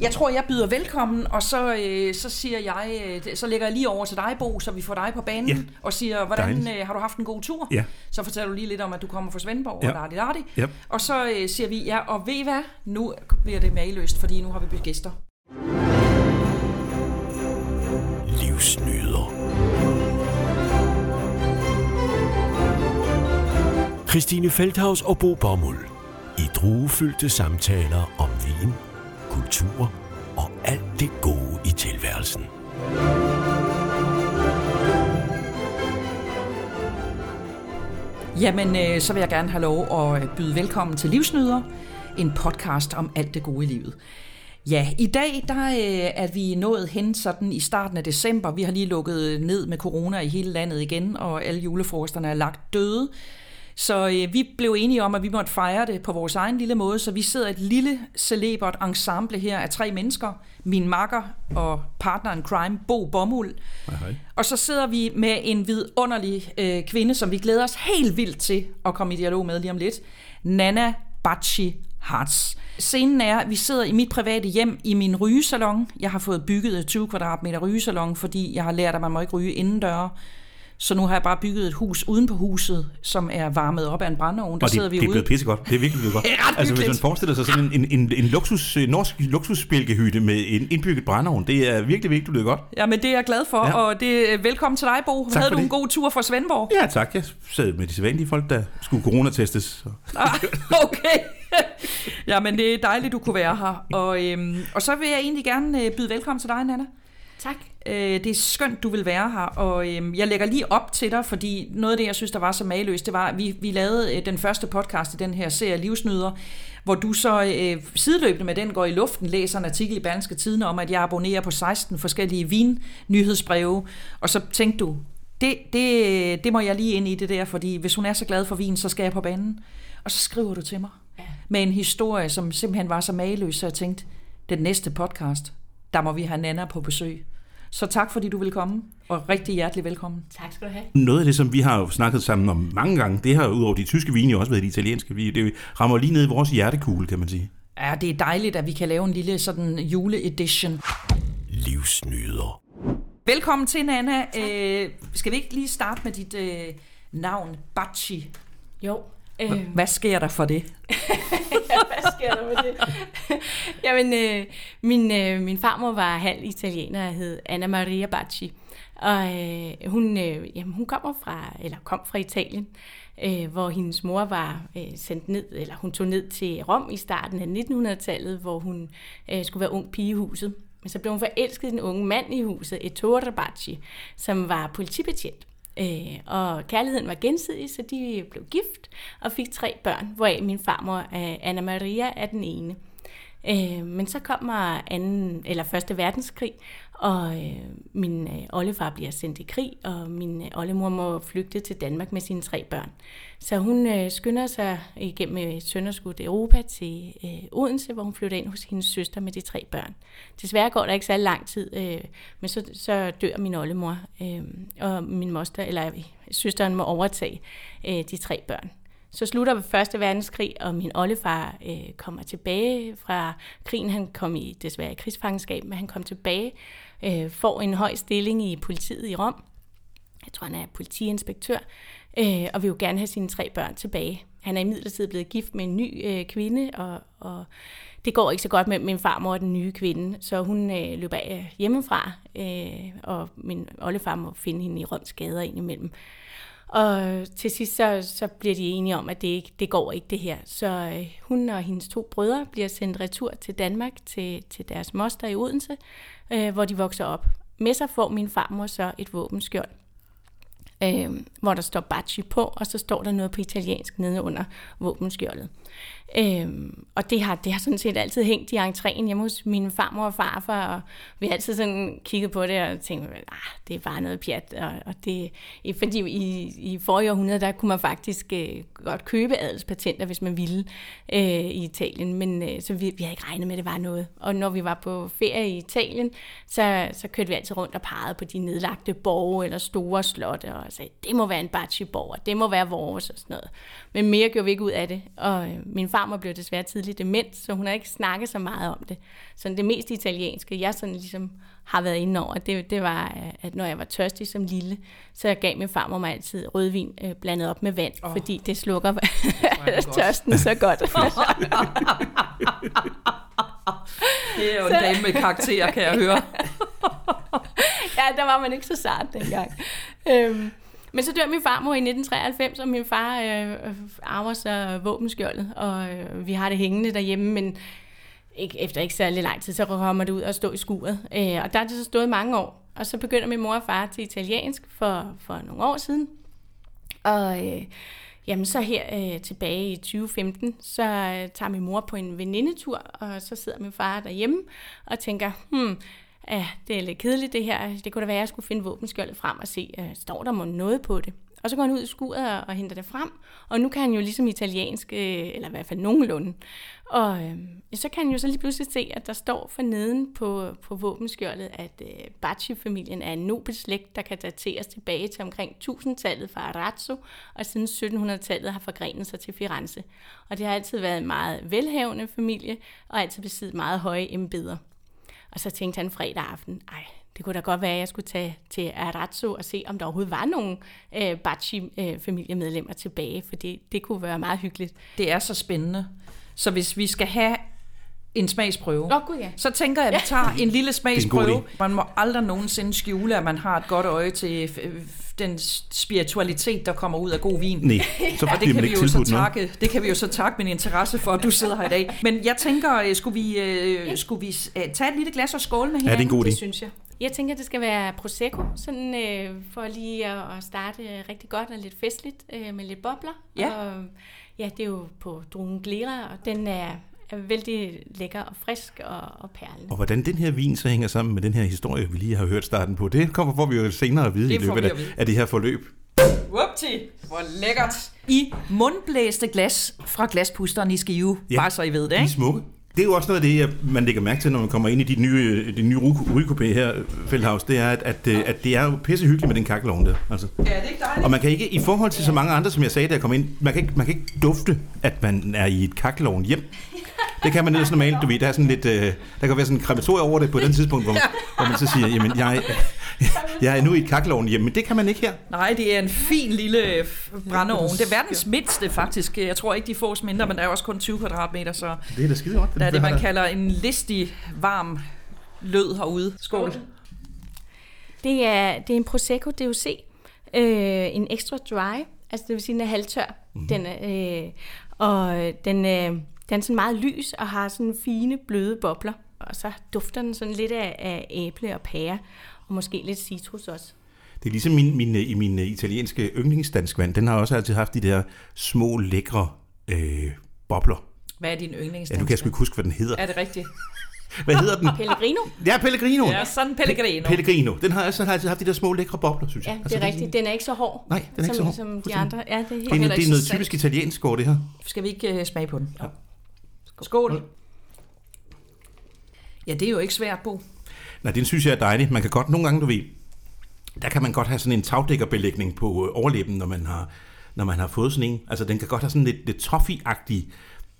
Jeg tror, jeg byder velkommen, og så, øh, så siger jeg, øh, så lægger jeg lige over til dig, Bo, så vi får dig på banen, Ja. og siger, hvordan øh, har du haft en god tur? Ja. Så fortæller du lige lidt om, at du kommer fra Svendborg, Ja. og dardi, dardi. Ja. Og så øh, siger vi, ja, og ved I hvad? Nu bliver det mageløst, fordi nu har vi gæster. Livsnyder. Christine Feldhaus og Bo Bommel. I druefyldte samtaler om vin, kultur og alt det gode i tilværelsen. Jamen, øh, så vil jeg gerne have lov at byde velkommen til Livsnyder, en podcast om alt det gode i livet. Ja, i dag der øh, er vi nået hen sådan i starten af december. Vi har lige lukket ned med corona i hele landet igen, og alle julefrokosterne er lagt døde. Så øh, vi blev enige om, at vi måtte fejre det på vores egen lille måde, så vi sidder et lille celebert ensemble her af tre mennesker. Min makker og partner in crime, Bo Bomuld. Hej, hej. Og så sidder vi med en vidunderlig øh, kvinde, som vi glæder os helt vildt til at komme i dialog med lige om lidt. Nana Bachi Hartz. Scenen er, at vi sidder i mit private hjem i min rygesalon. Jeg har fået bygget et 20 kvadratmeter rygesalon, fordi jeg har lært, at man må ikke ryge indendøre. Så nu har jeg bare bygget et hus uden på huset, som er varmet op af en brændeovn. Der Og det, sidder vi det er ude. blevet pissegodt. Det er virkelig blevet godt. Det er ret altså, hvis man forestiller sig sådan en, en, en, en luksus, øh, norsk luksusspilkehytte med en indbygget brændeovn, det er virkelig, virkelig bleet godt. Ja, men det er jeg glad for, Ja. og det er velkommen til dig, Bo. Tak Havde du en det. god tur fra Svendborg? Ja, tak. Jeg sad med de sædvanlige folk, der skulle coronatestes. Så. Ah, okay. ja, men det er dejligt, du kunne være her. Og, øhm, og så vil jeg egentlig gerne øh, byde velkommen til dig, Nana. Tak. Øh, det er skønt, du vil være her, og øhm, jeg lægger lige op til dig, fordi noget af det, jeg synes, der var så mageløst, det var, at vi, vi lavede øh, den første podcast i den her serie Livsnyder, hvor du så øh, sideløbende med den går i luften, læser en artikel i Berlingske Tidene om, at jeg abonnerer på 16 forskellige vin-nyhedsbreve, og så tænkte du, det, det, det må jeg lige ind i det der, fordi hvis hun er så glad for vin, så skal jeg på banen. Og så skriver du til mig Ja. med en historie, som simpelthen var så mageløs, så jeg tænkte, den næste podcast, der må vi have Nana på besøg. Så tak, fordi du vil komme, og rigtig hjertelig velkommen. Tak skal du have. Noget af det, som vi har jo snakket sammen om mange gange, det har udover de tyske vine jo også været de italienske vine. Det rammer lige ned i vores hjertekugle, kan man sige. Ja, det er dejligt, at vi kan lave en lille sådan juleedition. Livsnyder. Velkommen til, Nana. Øh, skal vi ikke lige starte med dit øh, navn, Bachi? Jo. Øh, Hvad sker der for det? hvad sker der med det? Jamen, øh, min, øh, min farmor var halv italiener og hed Anna Maria Bacci. Og øh, hun, øh, jamen, hun kommer fra, eller kom fra Italien, øh, hvor hendes mor var øh, sendt ned, eller hun tog ned til Rom i starten af 1900-tallet, hvor hun øh, skulle være ung pige i huset. Men så blev hun forelsket i den unge mand i huset, Ettore Bacci, som var politibetjent. Øh, og kærligheden var gensidig, så de blev gift og fik tre børn, hvoraf min farmor øh, Anna Maria er den ene. Øh, men så kommer anden, eller første verdenskrig, og øh, min øh, oldefar bliver sendt i krig, og min øh, oldemor må flygte til Danmark med sine tre børn. Så hun øh, skynder sig igennem øh, et sønderskudt Europa til øh, Odense, hvor hun flytter ind hos hendes søster med de tre børn. Desværre går der ikke så lang tid, øh, men så, så dør min oldemor, øh, og min moster, eller øh, søsteren må overtage øh, de tre børn. Så slutter Første Verdenskrig, og min oldefar øh, kommer tilbage fra krigen. Han kom i desværre i krigsfangenskab, men han kom tilbage, øh, får en høj stilling i politiet i Rom. Jeg tror, han er politiinspektør, øh, og vil jo gerne have sine tre børn tilbage. Han er imidlertid blevet gift med en ny øh, kvinde, og, og det går ikke så godt med min farmor og den nye kvinde, så hun øh, løber af hjemmefra, øh, og min oldefar må finde hende i Roms gader indimellem. Og til sidst så, så bliver de enige om, at det, ikke, det går ikke det her. Så øh, hun og hendes to brødre bliver sendt retur til Danmark, til, til deres moster i Odense, øh, hvor de vokser op. Med sig får min farmor så et våbenskjold, øh, hvor der står Bacci på, og så står der noget på italiensk nede under våbenskjoldet. Øhm, og det har, det har sådan set altid hængt i entréen hjemme hos min farmor og farfar, og vi har altid sådan kigget på det og tænkt, ah, det er bare noget pjat. Og, og det, fordi i, i forrige århundrede, der kunne man faktisk øh, godt købe adelspatenter, hvis man ville øh, i Italien, men øh, så vi, vi havde ikke regnet med, at det var noget. Og når vi var på ferie i Italien, så, så kørte vi altid rundt og pegede på de nedlagte borge eller store slotte, og sagde, det må være en bachiborg, og det må være vores og sådan noget. Men mere gjorde vi ikke ud af det, og øh, min farmor blev desværre tidligt dement, så hun har ikke snakket så meget om det. Så det mest italienske, jeg sådan ligesom har været inde over, det, det var, øh, at når jeg var tørstig som lille, så gav min farmor mig altid rødvin øh, blandet op med vand, oh. fordi det slukker tørsten så godt. det er jo en dame med karakter, kan jeg høre. ja, der var man ikke så sart dengang. øhm, men så dør min farmor i 1993, og min far øh, øh, arver så våbenskjoldet, og øh, vi har det hængende derhjemme, men ikke, efter ikke særlig lang tid, så kommer det ud og stå i skuret. Øh, og der er det så stået mange år. Og så begynder min mor og far til italiensk for, for nogle år siden. Og øh, jamen så her øh, tilbage i 2015, så øh, tager min mor på en venindetur, og så sidder min far derhjemme og tænker, hmm, at det er lidt kedeligt det her. Det kunne da være, at jeg skulle finde våbenskjoldet frem og se, at står der må noget på det? Og så går han ud i skuret og, henter det frem, og nu kan han jo ligesom italiensk, øh, eller i hvert fald nogenlunde. Og øh, så kan han jo så lige pludselig se, at der står for neden på, på våbenskjoldet, at øh, Bacci-familien er en nobel slægt, der kan dateres tilbage til omkring 1000-tallet fra Arazzo, og siden 1700-tallet har forgrenet sig til Firenze. Og det har altid været en meget velhavende familie, og altid besiddet meget høje embeder. Og så tænkte han fredag aften, ej, det kunne da godt være, at jeg skulle tage til Arazzo og se, om der overhovedet var nogle øh, Bacci-familiemedlemmer tilbage, for det, det kunne være meget hyggeligt. Det er så spændende. Så hvis vi skal have en smagsprøve, oh, God, ja. så tænker jeg, at vi tager en lille smagsprøve. Man må aldrig nogensinde skjule, at man har et godt øje til den spiritualitet, der kommer ud af god vin. Nej, så og det kan, vi jo så takke, det kan vi jo så takke min interesse for, at du sidder her i dag. Men jeg tænker, øh, skulle vi, uh, skulle vi tage et lille glas og skåle med hinanden? Ja, det er en god idé. Det synes jeg. Jeg tænker, det skal være Prosecco, sådan øh, for lige at, at starte rigtig godt og lidt festligt øh, med lidt bobler. Ja. Og, ja, det er jo på druen Glera, og den er, er vældig lækker og frisk og, og perlende. Og hvordan den her vin så hænger sammen med den her historie, vi lige har hørt starten på, det kommer får vi jo senere at vide det i løbet af, af det her forløb. Whoopty, hvor lækkert. I mundblæste glas fra glaspusteren i Skive, ja, bare så I ved det, ikke? De smukke. Det er jo også noget af det, man lægger mærke til, når man kommer ind i de nye, de nye rygekopé her, Feldhaus, det er, at, at, at det er jo pisse hyggeligt med den kakkelovn der. Altså. Ja, det er ikke dejligt. Og man kan ikke, i forhold til så mange andre, som jeg sagde, jeg kom ind, man kan ikke, man kan ikke dufte, at man er i et kakkelovn hjem. Det kan man ellers normalt, du ved, der er sådan lidt, øh, der kan være sådan en krematorie over det på den tidspunkt, hvor man, hvor man så siger, jamen jeg, jeg er nu i et kakkelovn hjemme, men det kan man ikke her. Nej, det er en fin lille brændeovn. Det er verdens mindste faktisk. Jeg tror ikke, de fås mindre, men der er også kun 20 kvadratmeter, så... Det er da skide godt. Der er det, man kalder en listig, varm lød herude. Skål. Det er, det er en Prosecco DOC. Øh, en extra dry. Altså det vil sige, den er halvtør. Mm. Den er, øh, og den, øh, den er sådan meget lys og har sådan fine, bløde bobler. Og så dufter den sådan lidt af, af æble og pære, og måske lidt citrus også. Det er ligesom min, min, i min italienske yndlingsdanskvand. Den har også altid haft de der små, lækre øh, bobler. Hvad er din yndlingsdanskvand? Ja, nu kan jeg sgu ikke huske, hvad den hedder. Er det rigtigt? Hvad hedder den? Pellegrino. Ja, Pellegrino. Ja, sådan Pellegrino. Pellegrino. Den har, altså, har altid haft de der små lækre bobler, synes jeg. Ja, det er altså, rigtigt. Den er ikke så hård. Nej, den er ikke som, så hård. Som de andre. Ja, det er, helt det er, det er noget typisk italiensk over det her. Skal vi ikke uh, smage på den? Ja. Skål. Skål. Ja, det er jo ikke svært, Bo. Nej, det synes jeg er dejligt. Man kan godt nogle gange, du ved, der kan man godt have sådan en tagdækkerbelægning på øh, overlæben, når man har, når man har fået sådan en. Altså, den kan godt have sådan lidt, lidt toffee-agtig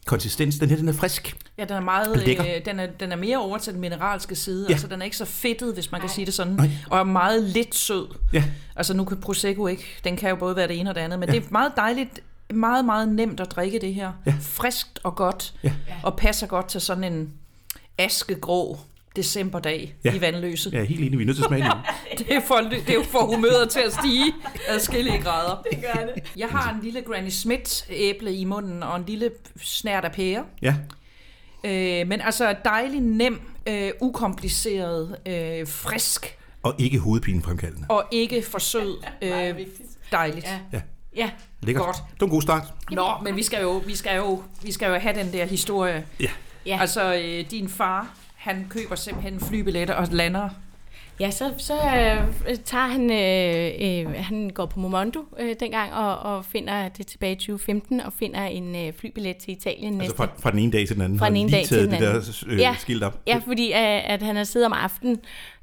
konsistens. Den her, den er frisk. Ja, den er meget, øh, den, er, den er mere over til den mineralske side. Ja. Altså, den er ikke så fedtet, hvis man kan sige det sådan. Nej. Og er meget lidt sød. Ja. Altså, nu kan Prosecco ikke, den kan jo både være det ene og det andet, men ja. det er meget dejligt, meget, meget nemt at drikke det her. Ja. Friskt og godt, ja. og passer godt til sådan en askegrå decemberdag ja. i vandløset. Ja, helt enig. Vi er nødt til at smage det. er for, det er jo for humøret til at stige adskillige grader. Det gør det. Jeg har en lille Granny Smith æble i munden og en lille snært af pære. Ja. Øh, men altså dejlig nem, øh, ukompliceret, øh, frisk. Og ikke hovedpinefremkaldende. Og ikke for sød. Øh, dejligt. Ja. ja. Ja, Lækkert. Godt. Det var en god start. Nå, men vi skal jo, vi skal jo, vi skal jo have den der historie. Ja. ja. Altså, øh, din far, han køber simpelthen flybilletter og lander Ja, så, så øh, tager han, øh, øh, han går på Momondo øh, dengang og, og finder det tilbage i 2015 og finder en øh, flybillet til Italien altså næste. fra, fra den ene dag til den anden? Fra den ene dag til den anden. det der øh, ja, skilt op? Ja, fordi at, at han har siddet om aftenen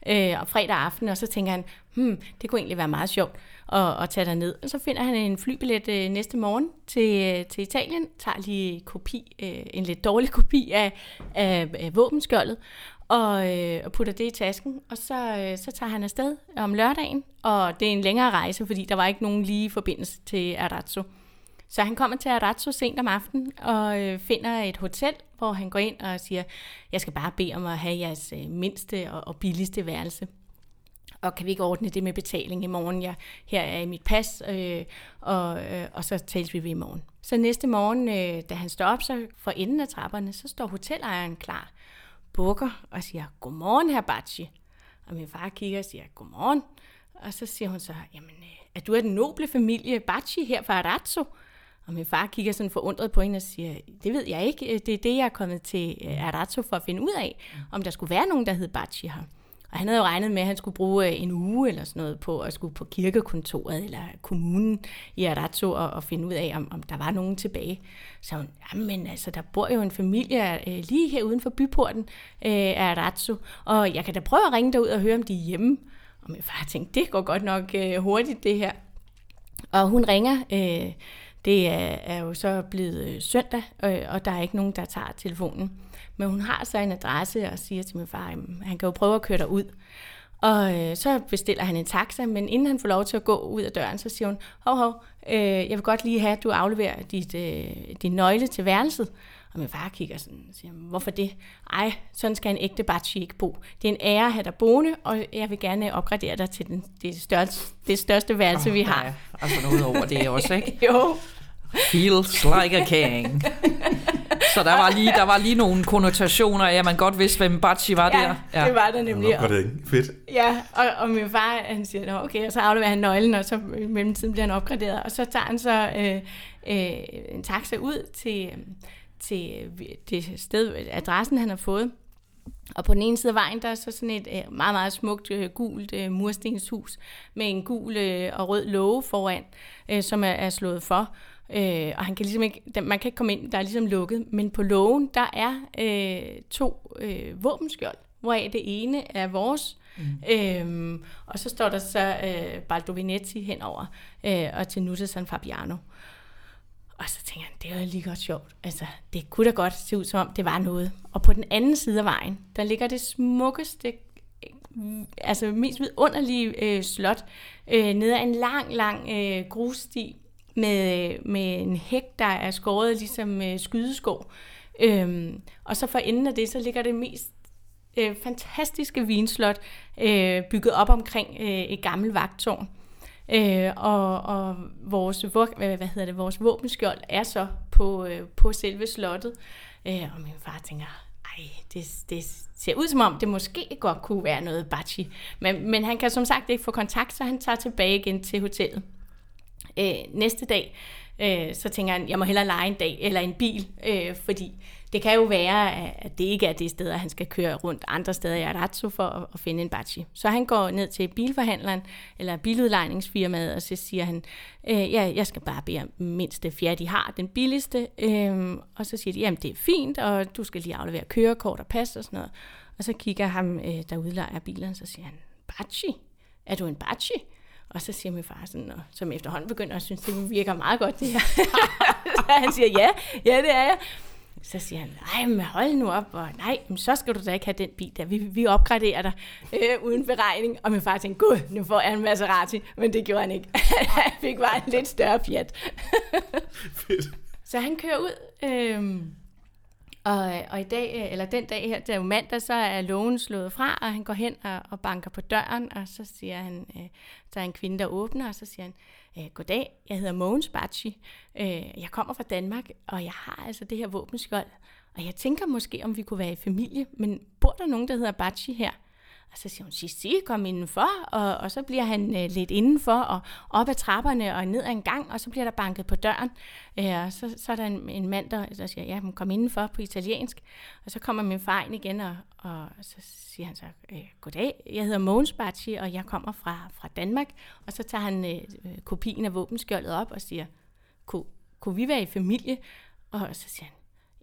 øh, og fredag aften, og så tænker han, hmm, det kunne egentlig være meget sjovt at, og tage ned. Og så finder han en flybillet øh, næste morgen til, øh, til Italien, tager lige kopi, øh, en lidt dårlig kopi af, af, af våbenskjoldet, og, øh, og putter det i tasken, og så, øh, så tager han afsted om lørdagen, og det er en længere rejse, fordi der var ikke nogen lige forbindelse til Arazzo. Så han kommer til Arazzo sent om aftenen og øh, finder et hotel, hvor han går ind og siger, jeg skal bare bede om at have jeres øh, mindste og, og billigste værelse. Og kan vi ikke ordne det med betaling i morgen? Jeg, her er i mit pas, øh, og, øh, og så tales vi ved i morgen. Så næste morgen, øh, da han står op så for enden af trapperne, så står hotelejeren klar, bukker og siger, godmorgen, herr Baci. Og min far kigger og siger, godmorgen. Og så siger hun så, jamen, øh, er du af den noble familie Baci her fra Arazzo? Og min far kigger sådan forundret på hende og siger, det ved jeg ikke, det er det, jeg er kommet til øh, Arazzo for at finde ud af, om der skulle være nogen, der hed Baci her. Og han havde jo regnet med, at han skulle bruge øh, en uge eller sådan noget på at skulle på kirkekontoret eller kommunen i Arazzo og, og finde ud af, om, om der var nogen tilbage. Så hun, jamen altså, der bor jo en familie øh, lige her uden for byporten øh, af Arazzo, og jeg kan da prøve at ringe derud og høre, om de er hjemme. Og min far tænkte, det går godt nok øh, hurtigt det her. Og hun ringer, øh, det er, er jo så blevet øh, søndag, øh, og der er ikke nogen, der tager telefonen. Men hun har så en adresse og siger til min far, at han kan jo prøve at køre dig ud. Og øh, så bestiller han en taxa, men inden han får lov til at gå ud af døren, så siger hun, hov, hov, øh, jeg vil godt lige have, at du afleverer dit, øh, din nøgle til værelset. Og min far kigger sådan og siger, hvorfor det? Ej, sådan skal en ægte bachi ikke bo. Det er en ære at have dig boende, og jeg vil gerne opgradere dig til den, det, største, det største værelse, oh, vi har. Altså noget over det også, ikke? jo. Feels like a king. Så der var lige, der var lige nogle konnotationer af, at man godt vidste, hvem Bachi var ja, der. Ja, det var der nemlig. Var det ikke fedt? Ja, og, og min far, han siger, okay, og så afleverer han nøglen, og så i mellemtiden bliver han opgraderet. Og så tager han så øh, øh, en taxa ud til, til det sted, adressen han har fået. Og på den ene side af vejen, der er så sådan et øh, meget, meget smukt øh, gult øh, murstenshus med en gul øh, og rød låge foran, øh, som er slået for. Øh, og han kan ligesom ikke, man kan ikke komme ind, der er ligesom lukket. Men på lågen, der er øh, to øh, våbenskjold, hvoraf det ene er vores. Mm. Øhm, og så står der så øh, Baldovinetti henover, øh, og Tenuta San Fabiano. Og så tænker han, det er jo lige godt sjovt. Altså, det kunne da godt se ud, som om det var noget. Og på den anden side af vejen, der ligger det smukkeste, altså mest vidunderlige øh, slot, øh, ned ad en lang, lang øh, grussti, med, med en hæk, der er skåret ligesom øh, skydeskår. Øhm, og så for enden af det, så ligger det mest øh, fantastiske vinslot, øh, bygget op omkring øh, et gammelt vagtårn. Øh, og, og vores, hvad hedder det, vores våbenskjold er så på, øh, på selve slottet. Øh, og min far tænker, ej, det, det ser ud som om, det måske godt kunne være noget bachi. Men, men han kan som sagt ikke få kontakt, så han tager tilbage igen til hotellet. Øh, næste dag, øh, så tænker han, jeg må hellere lege en dag eller en bil, øh, fordi det kan jo være, at det ikke er det sted, han skal køre rundt andre steder i Arazzo for at, at finde en bachi. Så han går ned til bilforhandleren eller biludlejningsfirmaet, og så siger han, øh, ja, jeg skal bare bede om mindste fjerde, de har, den billigste. Øh, og så siger de, jamen det er fint, og du skal lige aflevere kørekort og pas og sådan noget. Og så kigger ham, øh, der udlejer bilen, så siger han, bachi? Er du en bachi? Og så siger min far sådan, og, som efterhånden begynder at synes, det virker meget godt det her. så han siger, ja, ja det er jeg. Så siger han, nej, men hold nu op, og nej, men så skal du da ikke have den bil der. Vi, vi opgraderer dig øh, uden beregning. Og min far tænkte, gud, nu får jeg en Maserati. Men det gjorde han ikke. han fik bare en lidt større Fiat. Fedt. Så han kører ud, øh, og, og i dag, øh, eller den dag her, det er jo mandag, så er lågen slået fra, og han går hen og, og banker på døren, og så siger han, øh, der er en kvinde, der åbner, og så siger han, øh, goddag, jeg hedder Mogens Bachi, øh, jeg kommer fra Danmark, og jeg har altså det her våbenskjold, og jeg tænker måske, om vi kunne være i familie, men bor der nogen, der hedder Bachi her? Og så siger hun, Sissi, kom indenfor, og, og så bliver han øh, lidt indenfor, og op ad trapperne og ned ad en gang, og så bliver der banket på døren. Øh, og så, så er der en, en mand, der, der siger, ja, kom indenfor på italiensk. Og så kommer min far ind igen, og, og så siger han så, øh, goddag, jeg hedder Mogens Baci, og jeg kommer fra, fra Danmark. Og så tager han øh, kopien af våbenskjoldet op og siger, kunne, kunne vi være i familie? Og så siger han,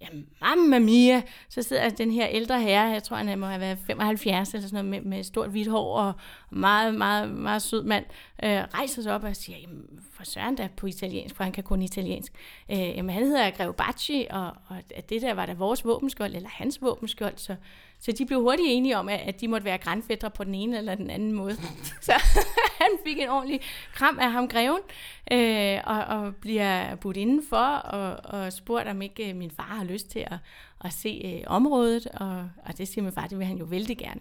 ja, mamma mia, så sidder den her ældre herre, jeg tror, han må have været 75 eller sådan noget, med, med stort hvidt hår og meget, meget, meget sød mand, øh, rejser sig op og siger, jamen, for søren da på italiensk, for han kan kun italiensk. Øh, jamen, han hedder Greve Bacci, og, og det der var da vores våbenskjold, eller hans våbenskjold, så, så de blev hurtigt enige om, at, de måtte være grænfædre på den ene eller den anden måde. så han fik en ordentlig kram af ham greven, øh, og, og bliver budt indenfor, og, og spurgt, om ikke øh, min far har lyst til at, at se øh, området, og, og det siger min far, det vil han jo vældig gerne.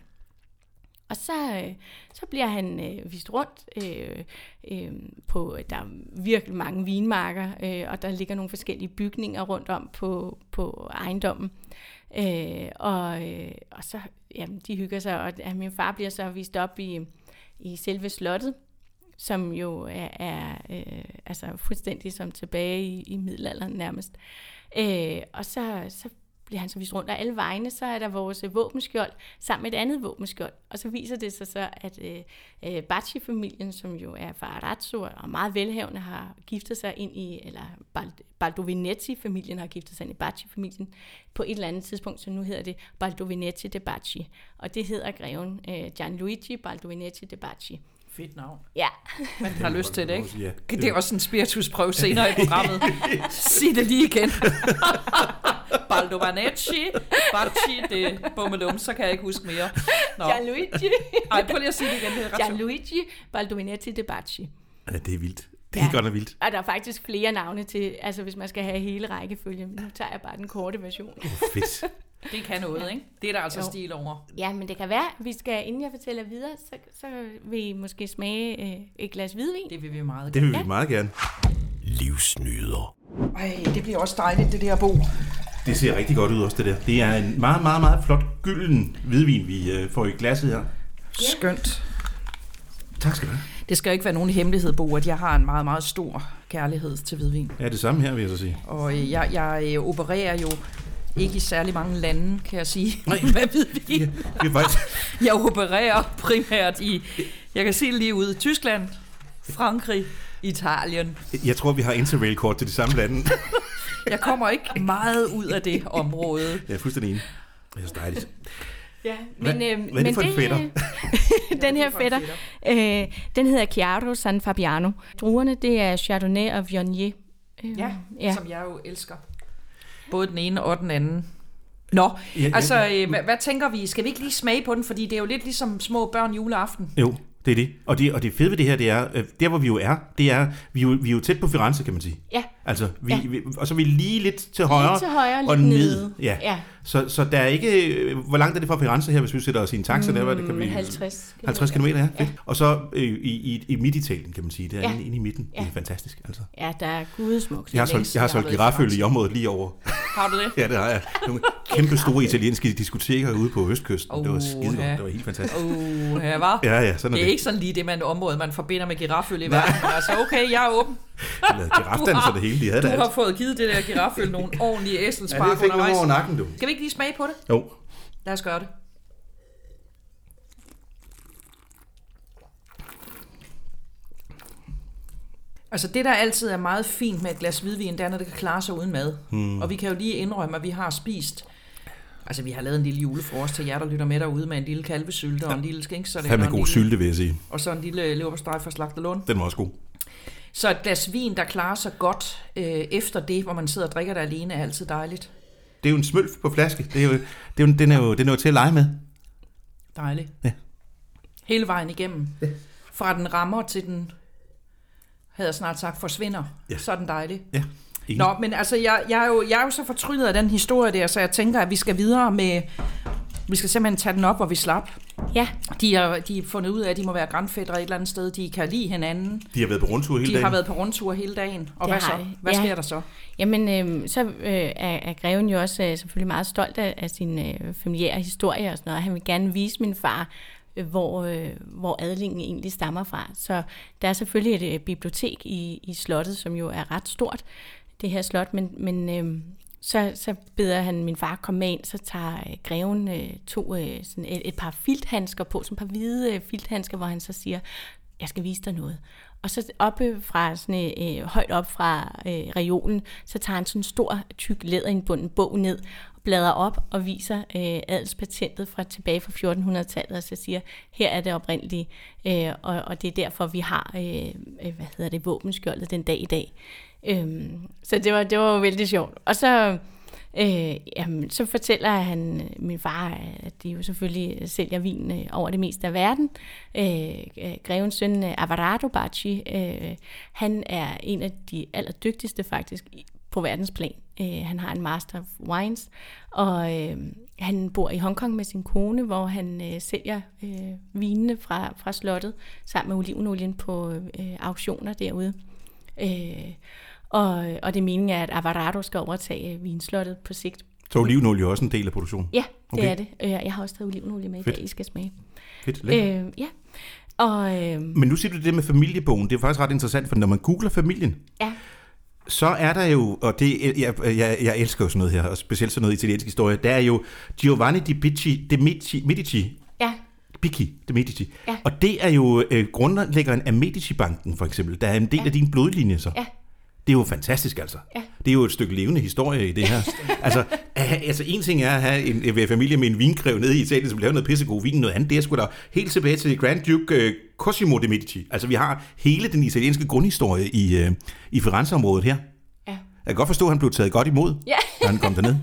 Og så, øh, så bliver han øh, vist rundt øh, øh, på, der er virkelig mange vinmarker, øh, og der ligger nogle forskellige bygninger rundt om på, på ejendommen. Øh, og, øh, og så, jamen, de hygger sig, og at min far bliver så vist op i, i selve slottet, som jo er, er øh, altså fuldstændig som tilbage i, i middelalderen nærmest. Øh, og så, så bliver han så vist rundt af alle vegne, så er der vores øh, våbenskjold sammen med et andet våbenskjold. Og så viser det sig så, at øh, øh Bacci-familien, som jo er fra Arazzo og meget velhavende, har giftet sig ind i, eller Baldovinetti-familien har giftet sig ind i Bacci-familien på et eller andet tidspunkt, så nu hedder det Baldovinetti de Bacci. Og det hedder greven øh, Gianluigi Baldovinetti de Bacci. Fedt navn. Ja. Man har lyst til det, ikke? Det er også en spiritusprøve senere i programmet. Sig det lige igen. Baldo Vanecci, Bacci, det bummelum, så kan jeg ikke huske mere. Nå. Gianluigi. Ej, prøv lige at sige det igen. Det er Gianluigi Baldovinetti de Bacci. Ja, det er vildt. Det er ja. godt og vildt. Og der er faktisk flere navne til, altså hvis man skal have hele rækkefølgen. Nu tager jeg bare den korte version. Oh, fedt. Det kan noget, ikke? Det er der altså jo. stil over. Ja, men det kan være, vi skal, inden jeg fortæller videre, så, så vil I måske smage øh, et glas hvidvin. Det vil vi meget gerne. Det vil vi meget gerne. Livsnyder. Ej, det bliver også dejligt, det der bo. Det ser rigtig godt ud også, det der. Det er en meget, meget, meget flot gylden hvidvin, vi øh, får i glasset her. Skønt. Tak skal du have. Det skal jo ikke være nogen hemmelighed, Bo, at jeg har en meget, meget stor kærlighed til hvidvin. Ja, det samme her, vil jeg så sige. Og øh, jeg, jeg øh, opererer jo ikke i særlig mange lande, kan jeg sige, Nej. med hvidvin. Ja, det er faktisk... jeg opererer primært i, jeg kan se lige ud, Tyskland, Frankrig, Italien. Jeg tror, vi har interrail-kort til de samme lande. jeg kommer ikke meget ud af det område. Jeg er fuldstændig enig. Det er så dejligt. Ja, men, hvad, øh, hvad er det for men en fætter? den her fætter, øh, den hedder Chiaro San Fabiano. Druerne, det er Chardonnay og Viognier. Øh, ja, ja, som jeg jo elsker. Både den ene og den anden. Nå, ja, altså, øh, hvad, hvad tænker vi? Skal vi ikke lige smage på den? Fordi det er jo lidt ligesom små børn juleaften. Jo, det er det. Og det, og det fede ved det her, det er, øh, der hvor vi jo er, det er, vi er jo, vi er jo tæt på Firenze, kan man sige. Ja. Altså, vi, ja. vi, og så er vi lige lidt til højre, lige til højre og ned. ned. Ja. ja. Så, så der er ikke... Hvor langt er det fra Firenze her, hvis vi sætter os i en taxa? Mm, der, det kan vi, 50 km. 50 km, ja. ja. Og så øh, i, i, i midt-Italien, kan man sige. Det er ja. inde, inde i midten. Ja. Det er fantastisk, altså. Ja, der er gudesmukt. Jeg har solgt, jeg har solgt giraffølge i området lige over. Har du det? ja, det har jeg. Nogle kæmpe store italienske diskoteker ude på Østkysten. Oh, det var skide ja. Det var helt fantastisk. Oh, ja, var. Ja, ja, sådan det er er det. ikke sådan lige det man område, man forbinder med giraffølge i verden. Altså, okay, jeg er åben. Girafdanser det hele, de havde Du det har alt. fået givet det der giraffølge nogle ordentlige Ja, æselspark det fik undervejs. over nakken, du. Skal vi ikke lige smage på det? Jo. Lad os gøre det. Altså det, der altid er meget fint med et glas hvidvin, det er, når det kan klare sig uden mad. Hmm. Og vi kan jo lige indrømme, at vi har spist... Altså, vi har lavet en lille julefrokost til jer, der lytter med derude med en lille kalvesylte og en lille skinksalat. Fandme og en god lille- sylte, vil jeg sige. Og så en lille leverpostej fra Slagterlund. Den var også god. Så et glas vin, der klarer sig godt øh, efter det, hvor man sidder og drikker det alene, er altid dejligt. Det er jo en smølf på flaske. Det er jo, det er jo, den, er jo, den er jo til at lege med. Dejligt. Ja. Hele vejen igennem. Fra den rammer til den, havde jeg snart sagt, forsvinder. Ja. Så er den dejlig. Ja. Nå, men altså, jeg, jeg, er jo, jeg er jo så fortrydet af den historie der, så jeg tænker, at vi skal videre med... Vi skal simpelthen tage den op, hvor vi slap. Ja, De har, de har fundet ud af, at de må være grandfædre et eller andet sted. De kan lide hinanden. De har været på rundtur hele De dagen. har været på rundtur hele dagen. Og Det hvad så? de. Hvad Ja. sker der så? Jamen, øh, så øh, er, er greven jo også øh, selvfølgelig meget stolt af, af sin øh, familiære historie og sådan noget. Han vil gerne vise min far, øh, hvor, øh, hvor adlingen egentlig stammer fra. Så der er selvfølgelig et øh, bibliotek i, i slottet, som jo er ret stort, det her slot, men, men øh, så, så beder han min far komme med ind, så tager øh, greven øh, to, øh, sådan et, et par filthandsker på, sådan et par hvide øh, filthandsker, hvor han så siger, jeg skal vise dig noget. Og så oppe fra sådan, øh, øh højt op fra øh, reolen, så tager han sådan en stor, tyk læderindbunden bog ned, og bladrer op og viser øh, adelspatentet fra tilbage fra 1400-tallet, og så siger, her er det oprindelige, øh, og, og det er derfor, vi har, øh, øh hvad hedder det, våbenskjoldet den dag i dag. Øhm, så det var, det var jo vældig sjovt. Og så Øh, jamen, så fortæller han øh, min far, at de jo selvfølgelig sælger vin øh, over det meste af verden. Øh, øh grevens søn Avarado Bacci, øh, han er en af de allerdygtigste faktisk på verdensplan. Øh, han har en Master of Wines, og øh, han bor i Hongkong med sin kone, hvor han øh, sælger øh, vinene fra, fra slottet sammen med olivenolien på øh, auktioner derude. Øh, og, og det er meningen, at Avarado skal overtage vinslottet på sigt. Så olivenolie er også en del af produktionen? Ja, det okay. er det. Øh, jeg har også taget olivenolie med dag, I skal smage. Fedt, øh, ja. Og, øh, Men nu siger du det med familiebogen. Det er faktisk ret interessant, for når man googler familien, ja. så er der jo, og det, jeg, jeg, jeg elsker jo sådan noget her, og specielt sådan noget italiensk historie, der er jo Giovanni di Medici, de Medici, Medici ja. Bicci de Medici. Ja. Og det er jo øh, grundlæggeren af Medici-banken, for eksempel. Der er en del ja. af din blodlinje, så. Ja. Det er jo fantastisk, altså. Ja. Det er jo et stykke levende historie i det her. altså, altså, en ting er at have en, en familie med en vinkrev nede i Italien, som laver noget pissegod vin. Noget andet, det er sgu da helt tilbage til Grand Duke uh, Cosimo de Medici. Altså, vi har hele den italienske grundhistorie i, uh, i Firenze-området her. Ja. Jeg kan godt forstå, at han blev taget godt imod, ja. da han kom derned.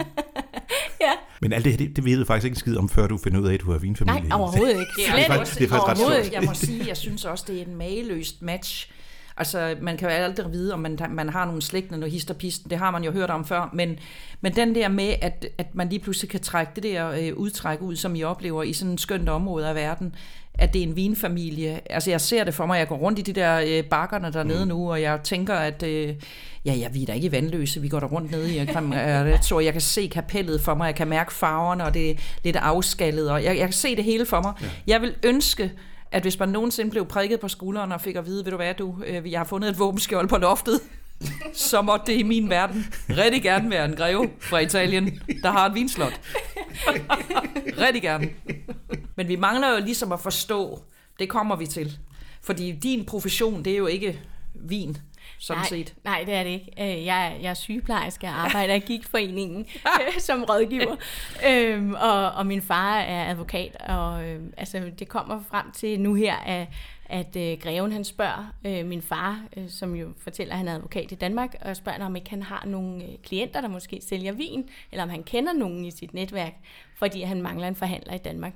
ja. Men alt det her, det, det ved du faktisk ikke en skid om, før du finder ud af, at du har vinfamilie. Nej, overhovedet ikke. Det er, det er, faktisk, det er faktisk ret. Jeg må sige, jeg synes også, det er en mageløst match Altså, man kan jo aldrig vide, om man, man har nogle slægtende, noget histerpisten, det har man jo hørt om før, men, men den der med, at, at man lige pludselig kan trække det der øh, udtræk ud, som I oplever i sådan et skønt område af verden, at det er en vinfamilie. Altså, jeg ser det for mig, jeg går rundt i de der øh, bakkerne dernede mm. nu, og jeg tænker, at øh, ja, ja, vi er da ikke vandløse, vi går der rundt nede i så jeg kan se kapellet for mig, jeg kan mærke farverne, og det er lidt afskallet, og jeg, jeg kan se det hele for mig. Ja. Jeg vil ønske, at hvis man nogensinde blev prikket på skulderen og fik at vide, ved du hvad, du, øh, jeg har fundet et våbenskjold på loftet, så måtte det i min verden rigtig gerne være en greve fra Italien, der har et vinslot. rigtig gerne. Men vi mangler jo ligesom at forstå, det kommer vi til. Fordi din profession, det er jo ikke vin sådan nej, set. Nej, det er det ikke. Øh, jeg, jeg er sygeplejerske og arbejder i Gigtforeningen som rådgiver. øhm, og, og min far er advokat, og øh, altså, det kommer frem til nu her, at, at øh, greven han spørger øh, min far, øh, som jo fortæller, at han er advokat i Danmark, og spørger, om ikke han har nogle øh, klienter, der måske sælger vin, eller om han kender nogen i sit netværk, fordi han mangler en forhandler i Danmark.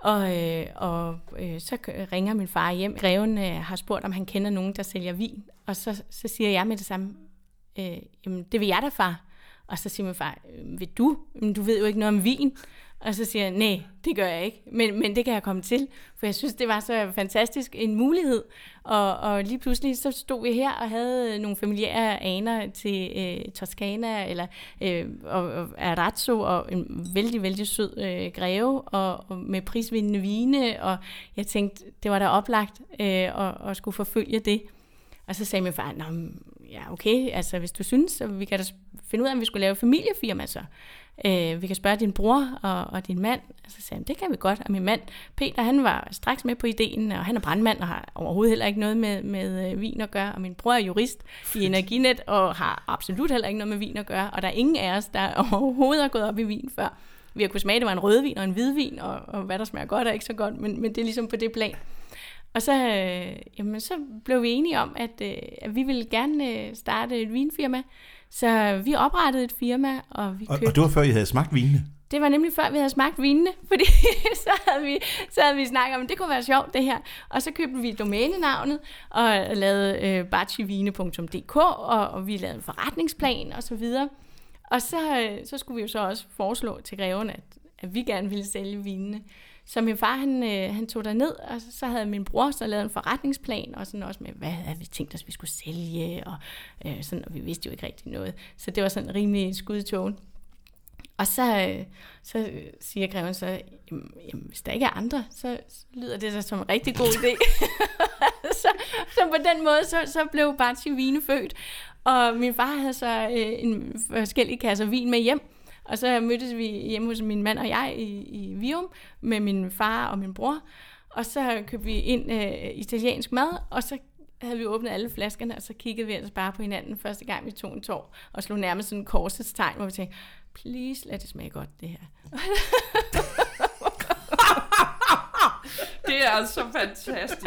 Og, øh, og øh, så ringer min far hjem. Greven øh, har spurgt, om han kender nogen, der sælger vin. Og så, så siger jeg med det samme, øh, jamen det vil jeg da, far. Og så siger min far, øh, vil du? Men du ved jo ikke noget om vin. Og så siger jeg, nej, det gør jeg ikke, men, men det kan jeg komme til, for jeg synes, det var så fantastisk en mulighed. Og, og lige pludselig så stod vi her og havde nogle familiære aner til øh, Toscana eller øh, og, og Arazzo og en vældig, vældig sød øh, greve og, og med prisvindende vine, og jeg tænkte, det var da oplagt øh, og, og skulle forfølge det. Og så sagde min far, ja okay, altså hvis du synes, så vi kan da finde ud af, om vi skulle lave familiefirma så. Øh, vi kan spørge din bror og, og din mand. Og så sagde han, det kan vi godt. Og min mand, Peter, han var straks med på ideen, og han er brandmand og har overhovedet heller ikke noget med, med øh, vin at gøre. Og min bror er jurist i Energinet og har absolut heller ikke noget med vin at gøre. Og der er ingen af os, der overhovedet har gået op i vin før. Vi har kunnet smage, det var en rødvin og en hvidvin, og, og hvad der smager godt og ikke så godt, men, men det er ligesom på det plan. Og så, øh, jamen, så blev vi enige om, at, øh, at vi ville gerne øh, starte et vinfirma, så vi oprettede et firma, og vi købte... Og, og det var før, I havde smagt vinene? Det var nemlig før, vi havde smagt vinene, fordi så havde vi, så havde vi snakket om, at det kunne være sjovt, det her. Og så købte vi domænenavnet, og lavede øh, bachivine.dk, og, og vi lavede en forretningsplan, og så videre. Og så, øh, så skulle vi jo så også foreslå til greven, at, at vi gerne ville sælge vinene. Så min far, han, øh, han tog der ned, og så, så havde min bror så lavet en forretningsplan, og sådan også med, hvad havde vi tænkt os, vi skulle sælge, og, øh, sådan, og vi vidste jo ikke rigtig noget. Så det var sådan rimelig skudtågen. Og så, øh, så siger greven så, jamen, jamen, hvis der ikke er andre, så, så lyder det så som en rigtig god idé. så, så på den måde, så, så blev Bartsi Vine født. Og min far havde så øh, en forskellige kasser vin med hjem, og så mødtes vi hjemme hos min mand og jeg i, i Vium med min far og min bror. og så købte vi ind øh, italiensk mad, og så havde vi åbnet alle flaskerne, og så kiggede vi altså bare på hinanden første gang, vi tog en tår, og slog nærmest sådan en korsets tegn, hvor vi tænkte, please, lad det smage godt, det her. Det er altså fantastisk.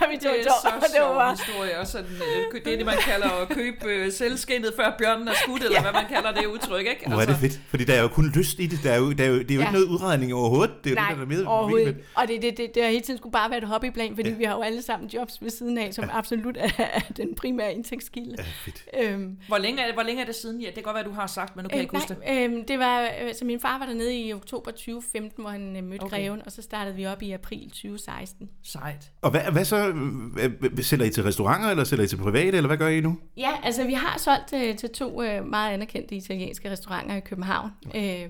Ja, vi tog Det en er så det sjov var historie. Og sådan, øh, det er det, man kalder at købe øh, selvskinnet, før bjørnen er skudt, eller hvad man kalder det udtryk, ikke? Hvor er det fedt, fordi der er jo kun lyst i det. Der er jo, der er jo, det er jo Ja. ikke noget udregning overhovedet. Det er jo Nej, det, der er med. overhovedet. Og det, det, det, det har hele tiden skulle bare være et hobbyplan, fordi ja. vi har jo alle sammen jobs ved siden af, som ja. absolut er, den primære indtægtskilde. Ja, fedt. Øhm, Hvor længe, er, hvor længe er det siden? Ja, det kan godt være, du har sagt, men nu kan jeg ikke huske det. øhm, det var, øh, så min far var dernede i oktober 2015, hvor han øh, mødte Okay. greven, og så startede vi op i april 2016. Sejt. Og hvad, hvad så? øh, øh, Sælger I til restauranter, eller sælger I til private, eller hvad gør I nu? Ja, altså vi har solgt til, til to øh, meget anerkendte italienske restauranter i København. Øh,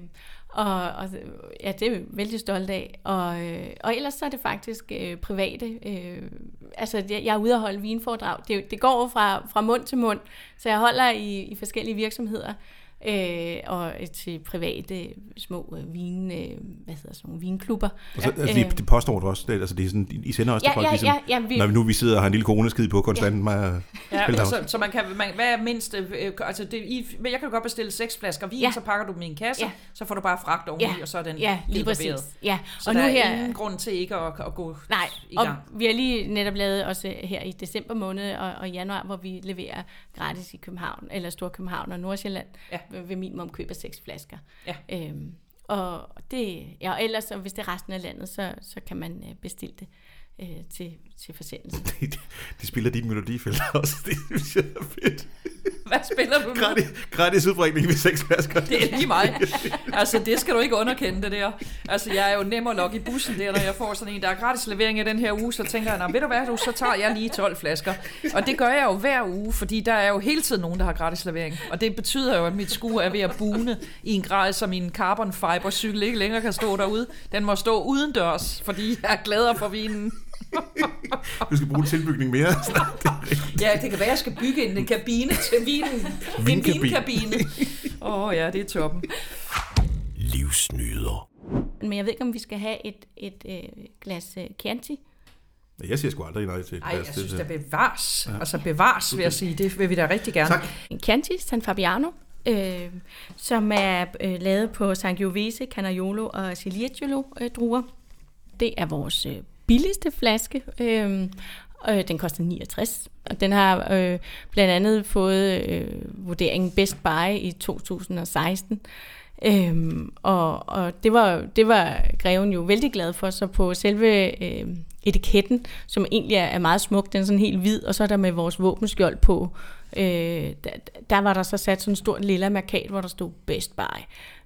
og, og ja, det er vi vældig stolte af. Og, øh, og ellers så er det faktisk øh, private. Øh, altså jeg jeg er ude at holde vinforedrag. Det, det går fra, fra mund til mund, så jeg holder i, i forskellige virksomheder. Øh, og til private små øh, vin, øh, hvad hedder sådan nogle vinklubber. Og så, altså, Øh, det, det påstår du også. Det, altså, det er sådan, I sender også til Ja, folk, ja, ligesom, ja, ja, vi- når vi nu vi sidder og har en lille coroneskid på konstant. Ja. Ja, så, så man kan, man, hvad er mindst, øh, altså det, I, jeg kan godt bestille seks flasker vin, ja. Ja. så pakker du dem i en kasse, ja. Ja. så får du bare fragt oveni, Ja, og så er den ja lige præcis. barberet. Ja. Så og der nu er her, ingen grund til ikke at, at gå Nej, i og gang. vi har lige netop lavet også her i december måned og, og januar, hvor vi leverer gratis i København, eller Storkøbenhavn og Nordsjælland, Ja. Ved, minimum køb af seks flasker. Ja. Øhm, og det, ja, og ellers, og hvis det er resten af landet, så, så kan man øh, bestille det øh, til, til forsendelse. De spiller din melodifelt også. Det synes jeg er fedt. Hvad spiller du nu? Gratis, gratis udbringning med seks flasker. Det er lige mig. Altså, det skal du ikke underkende, det der. Altså, jeg er jo nem at lokke i bussen der, når jeg får sådan en, der er gratis levering i den her uge, så tænker jeg, "Nå, ved du hvad, du, så tager jeg lige 12 flasker. Og det gør jeg jo hver uge, fordi der er jo hele tiden nogen, der har gratis levering. Og det betyder jo, at mit skue er ved at bune i en grad, som min carbon fiber cykel ikke længere kan stå derude. Den må stå uden dørs, fordi jeg er gladere for vinen. Du skal bruge en tilbygning mere. Ja, det kan være, at jeg skal bygge en kabine til vinen. En Vinkabine. Åh oh, ja, det er toppen. Livsnyder. Men jeg ved ikke, om vi skal have et, et øh, glas øh, Chianti. Jeg siger sgu aldrig nej til. Nej, deres- jeg synes, det- der bevares. Ja. Altså bevares, vil jeg sige. Det vil vi da rigtig gerne. Tak. En Chianti San Fabiano, øh, som er øh, lavet på Sangiovese, Canaiolo og Ciliegolo øh, druer. Det er vores øh, billigste flaske. Øh, øh, den koster 69, og den har øh, blandt andet fået øh, vurderingen Best Buy i 2016. Øhm, og og det, var, det var greven jo vældig glad for, så på selve øh, etiketten, som egentlig er, meget smuk, den er sådan helt hvid, og så er der med vores våbenskjold på, øh, der, der var der så sat sådan en stor lilla markat, hvor der stod Best Buy,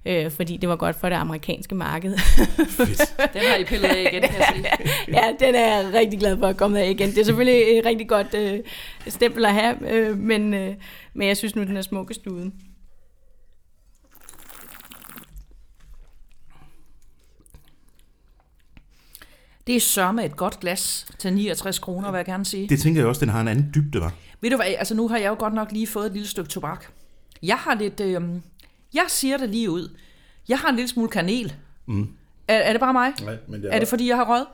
øh, fordi det var godt for det amerikanske marked. Fedt. Den har I pillet af igen, kan jeg sige. ja, den er jeg rigtig glad for at komme af igen. Det er selvfølgelig et rigtig godt øh, stempel at have, øh, men, øh, men jeg synes nu, den er smukkest uden. Det er sørme et godt glas til 69 kroner, vil jeg gerne sige. Det tænker jeg også, den har en anden dybde, var. Ved du hvad, altså nu har jeg jo godt nok lige fået et lille stykke tobak. Jeg har lidt, øh, jeg siger det lige ud. Jeg har en lille smule kanel. Mm. Er, er det bare mig? Nej, men Er det fordi, jeg har røget?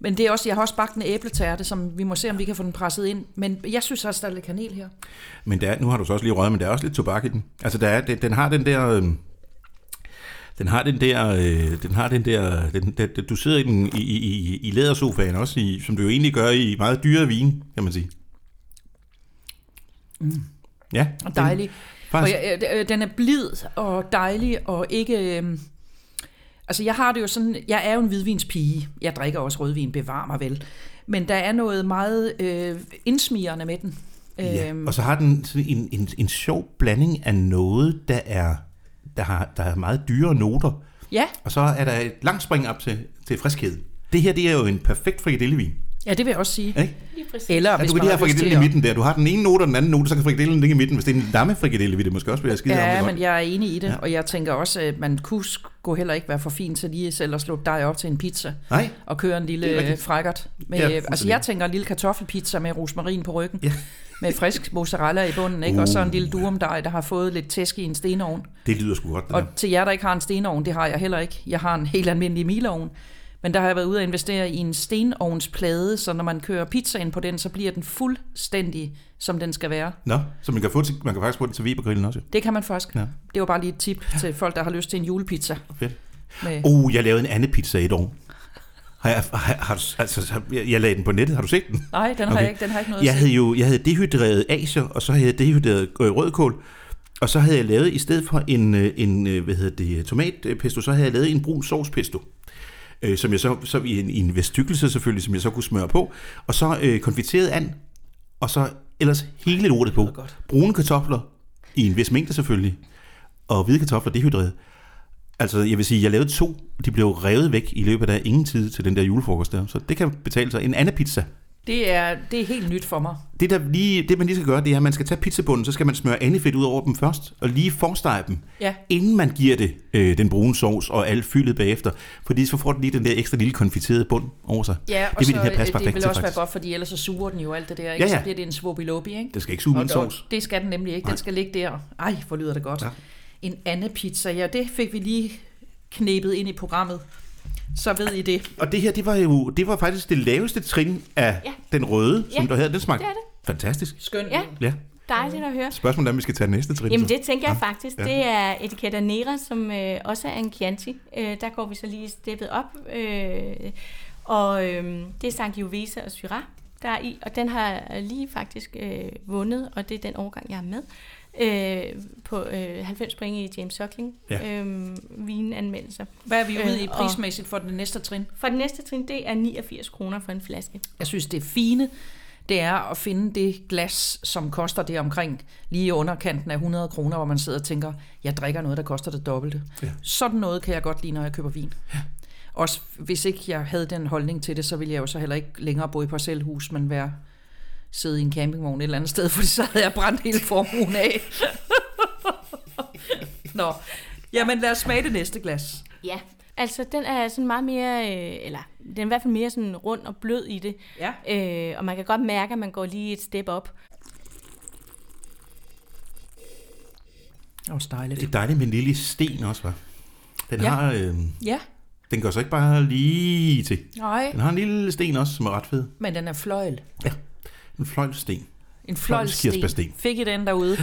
Men det er også, jeg har også bagt en æbletærte, som vi må se, om vi kan få den presset ind. Men jeg synes også, der er lidt kanel her. Men der, er- nu har du så også lige røget, men der er også lidt tobak i den. Altså, der er, den, den har den der... Øh, den har den der, øh, den har den der, den, den, den, du sidder i, den, i, i, i, i lædersofaen også, i, som du jo egentlig gør i meget dyre vin, kan man sige. Mm. Ja. Og dejlig. Og Faktisk, jeg, øh, den er blid og dejlig og ikke... Øh, altså jeg har det jo sådan, jeg er jo en hvidvinspige. Jeg drikker også rødvin, bevar mig vel. Men der er noget meget øh, indsmirrende med den. ja. Øhm, Og så har den en, en, en sjov blanding af noget, der er, der har, der er meget dyre noter. ja, Og så er der et langt spring op til, til friskhed. Det her, det er jo en perfekt frikadellevin. Ja, det vil jeg også sige. Ikke? Eller Ja, hvis du kan man lige have frikadellen i midten der. Du har den ene note og den anden note, så kan frikadellen ligge i midten. Hvis det er en lammefrikadelle, vil det måske også være skide om Ja, det men jeg er enig i det, Ja. og jeg tænker også, at man kunne gå heller ikke være for fin til lige selv at slå dig op til en pizza Nej, og køre en lille frækkert. Med, Ja, altså jeg tænker en lille kartoffelpizza med rosmarin på ryggen, Ja. med frisk mozzarella i bunden, ikke? og så en Uh. lille durumdej, der har fået lidt tæsk i en stenovn. det lyder sgu godt. Det der. Og til jer, der ikke har en stenovn, det har jeg heller ikke. Jeg har en helt almindelig milovn. Men der har jeg været ude og investere i en stenovnsplade, så når man kører pizzaen på den, så bliver den fuldstændig, som den skal være. Nå, så man kan, få til, man kan faktisk få den til Webergrillen også. Det kan man faktisk. Ja. Det var bare lige et tip til folk, der har lyst til en julepizza. Fedt. Med, Uh, jeg lavede en anden pizza i et år. Har jeg, har, har, altså, jeg, jeg lagde den på nettet. Har du set den? nej, den har, Okay. jeg ikke, den har ikke noget Jeg at havde jo jeg havde dehydreret asier, og så havde jeg dehydreret øh, rødkål. Og så havde jeg lavet, i stedet for en, øh, en øh, hvad hedder det, tomatpesto, så havde jeg lavet en brun sovspesto. Øh, som jeg så, så i en, i en vestykelse selvfølgelig, som jeg så kunne smøre på. Og så øh, konfiteret and, og så ellers hele lortet på. Brune kartofler, i en vis mængde selvfølgelig, og hvide kartofler dehydreret. Altså, jeg vil sige, jeg lavede to. De blev revet væk i løbet af ingen tid til den der julefrokost der. Så det kan betale sig. En anden pizza. Det er, det er helt nyt for mig. Det, der lige, det man lige skal gøre, det er, at man skal tage pizzabunden, så skal man smøre andefedt ud over dem først, og lige forstege dem, Ja. inden man giver det øh, den brune sovs og alt fyldet bagefter. Fordi så får den lige den der ekstra lille konfiterede bund over sig. Ja, og det vil så, det her passe øh, det vil til, også være faktisk. godt, fordi ellers så suger den jo alt det der, ikke? Ja, ja. Så bliver det en svobilobi, ikke? Det skal ikke suge min Og- sovs. og Det skal den nemlig ikke. Den skal ligge der. Ej, hvor lyder det godt. Ja. En anden pizza, ja, det fik vi lige knæbet ind i programmet. Så ved I det. Og det her, det var jo det var faktisk det laveste trin af Ja. den røde, som Ja, du havde. Den smagte det er det. fantastisk. Skønt. Ja. Ja. Dejligt at høre. Spørgsmålet er, om vi skal tage næste trin. Jamen så. det tænker jeg faktisk. Ja. Det er Etiquetta Nera, som øh, også er en Chianti. Øh, der går vi så lige steppet op. Øh, og øh, det er Sangiovese og Syrah, der er i. Og den har lige faktisk øh, vundet, og det er den årgang, jeg er med. Øh, på øh, 90 point i James Suckling Ja. øh, vinanmeldelser. Hvad er vi ude i Øh, prismæssigt for den næste trin? For det næste trin, det er 89 kroner for en flaske. Jeg synes, det fine, det er at finde det glas, som koster det omkring lige i underkanten af 100 kroner, hvor man sidder og tænker, jeg drikker noget, der koster det dobbelte. Ja. Sådan noget kan jeg godt lide, når jeg køber vin. Også hvis ikke jeg havde den holdning til det, så ville jeg jo så heller ikke længere bo i parcelhus, men være sidde i en campingvogn et eller andet sted, fordi så havde jeg brændt hele formuen af. Nå, jamen lad os smage det næste glas. Ja, altså den er sådan meget mere, øh, eller den er i hvert fald mere sådan rund og blød i det. Ja. Øh, og man kan godt mærke, at man går lige et step op. Det var dejligt. Det er dejligt med en lille sten også, hva'? Den, Ja. har, øh, Ja, den går så ikke bare lige til. nej, Den har en lille sten også, som er ret fed. men den er fløjl. En fløjlsten. En fløjlsten. Fik I den derude?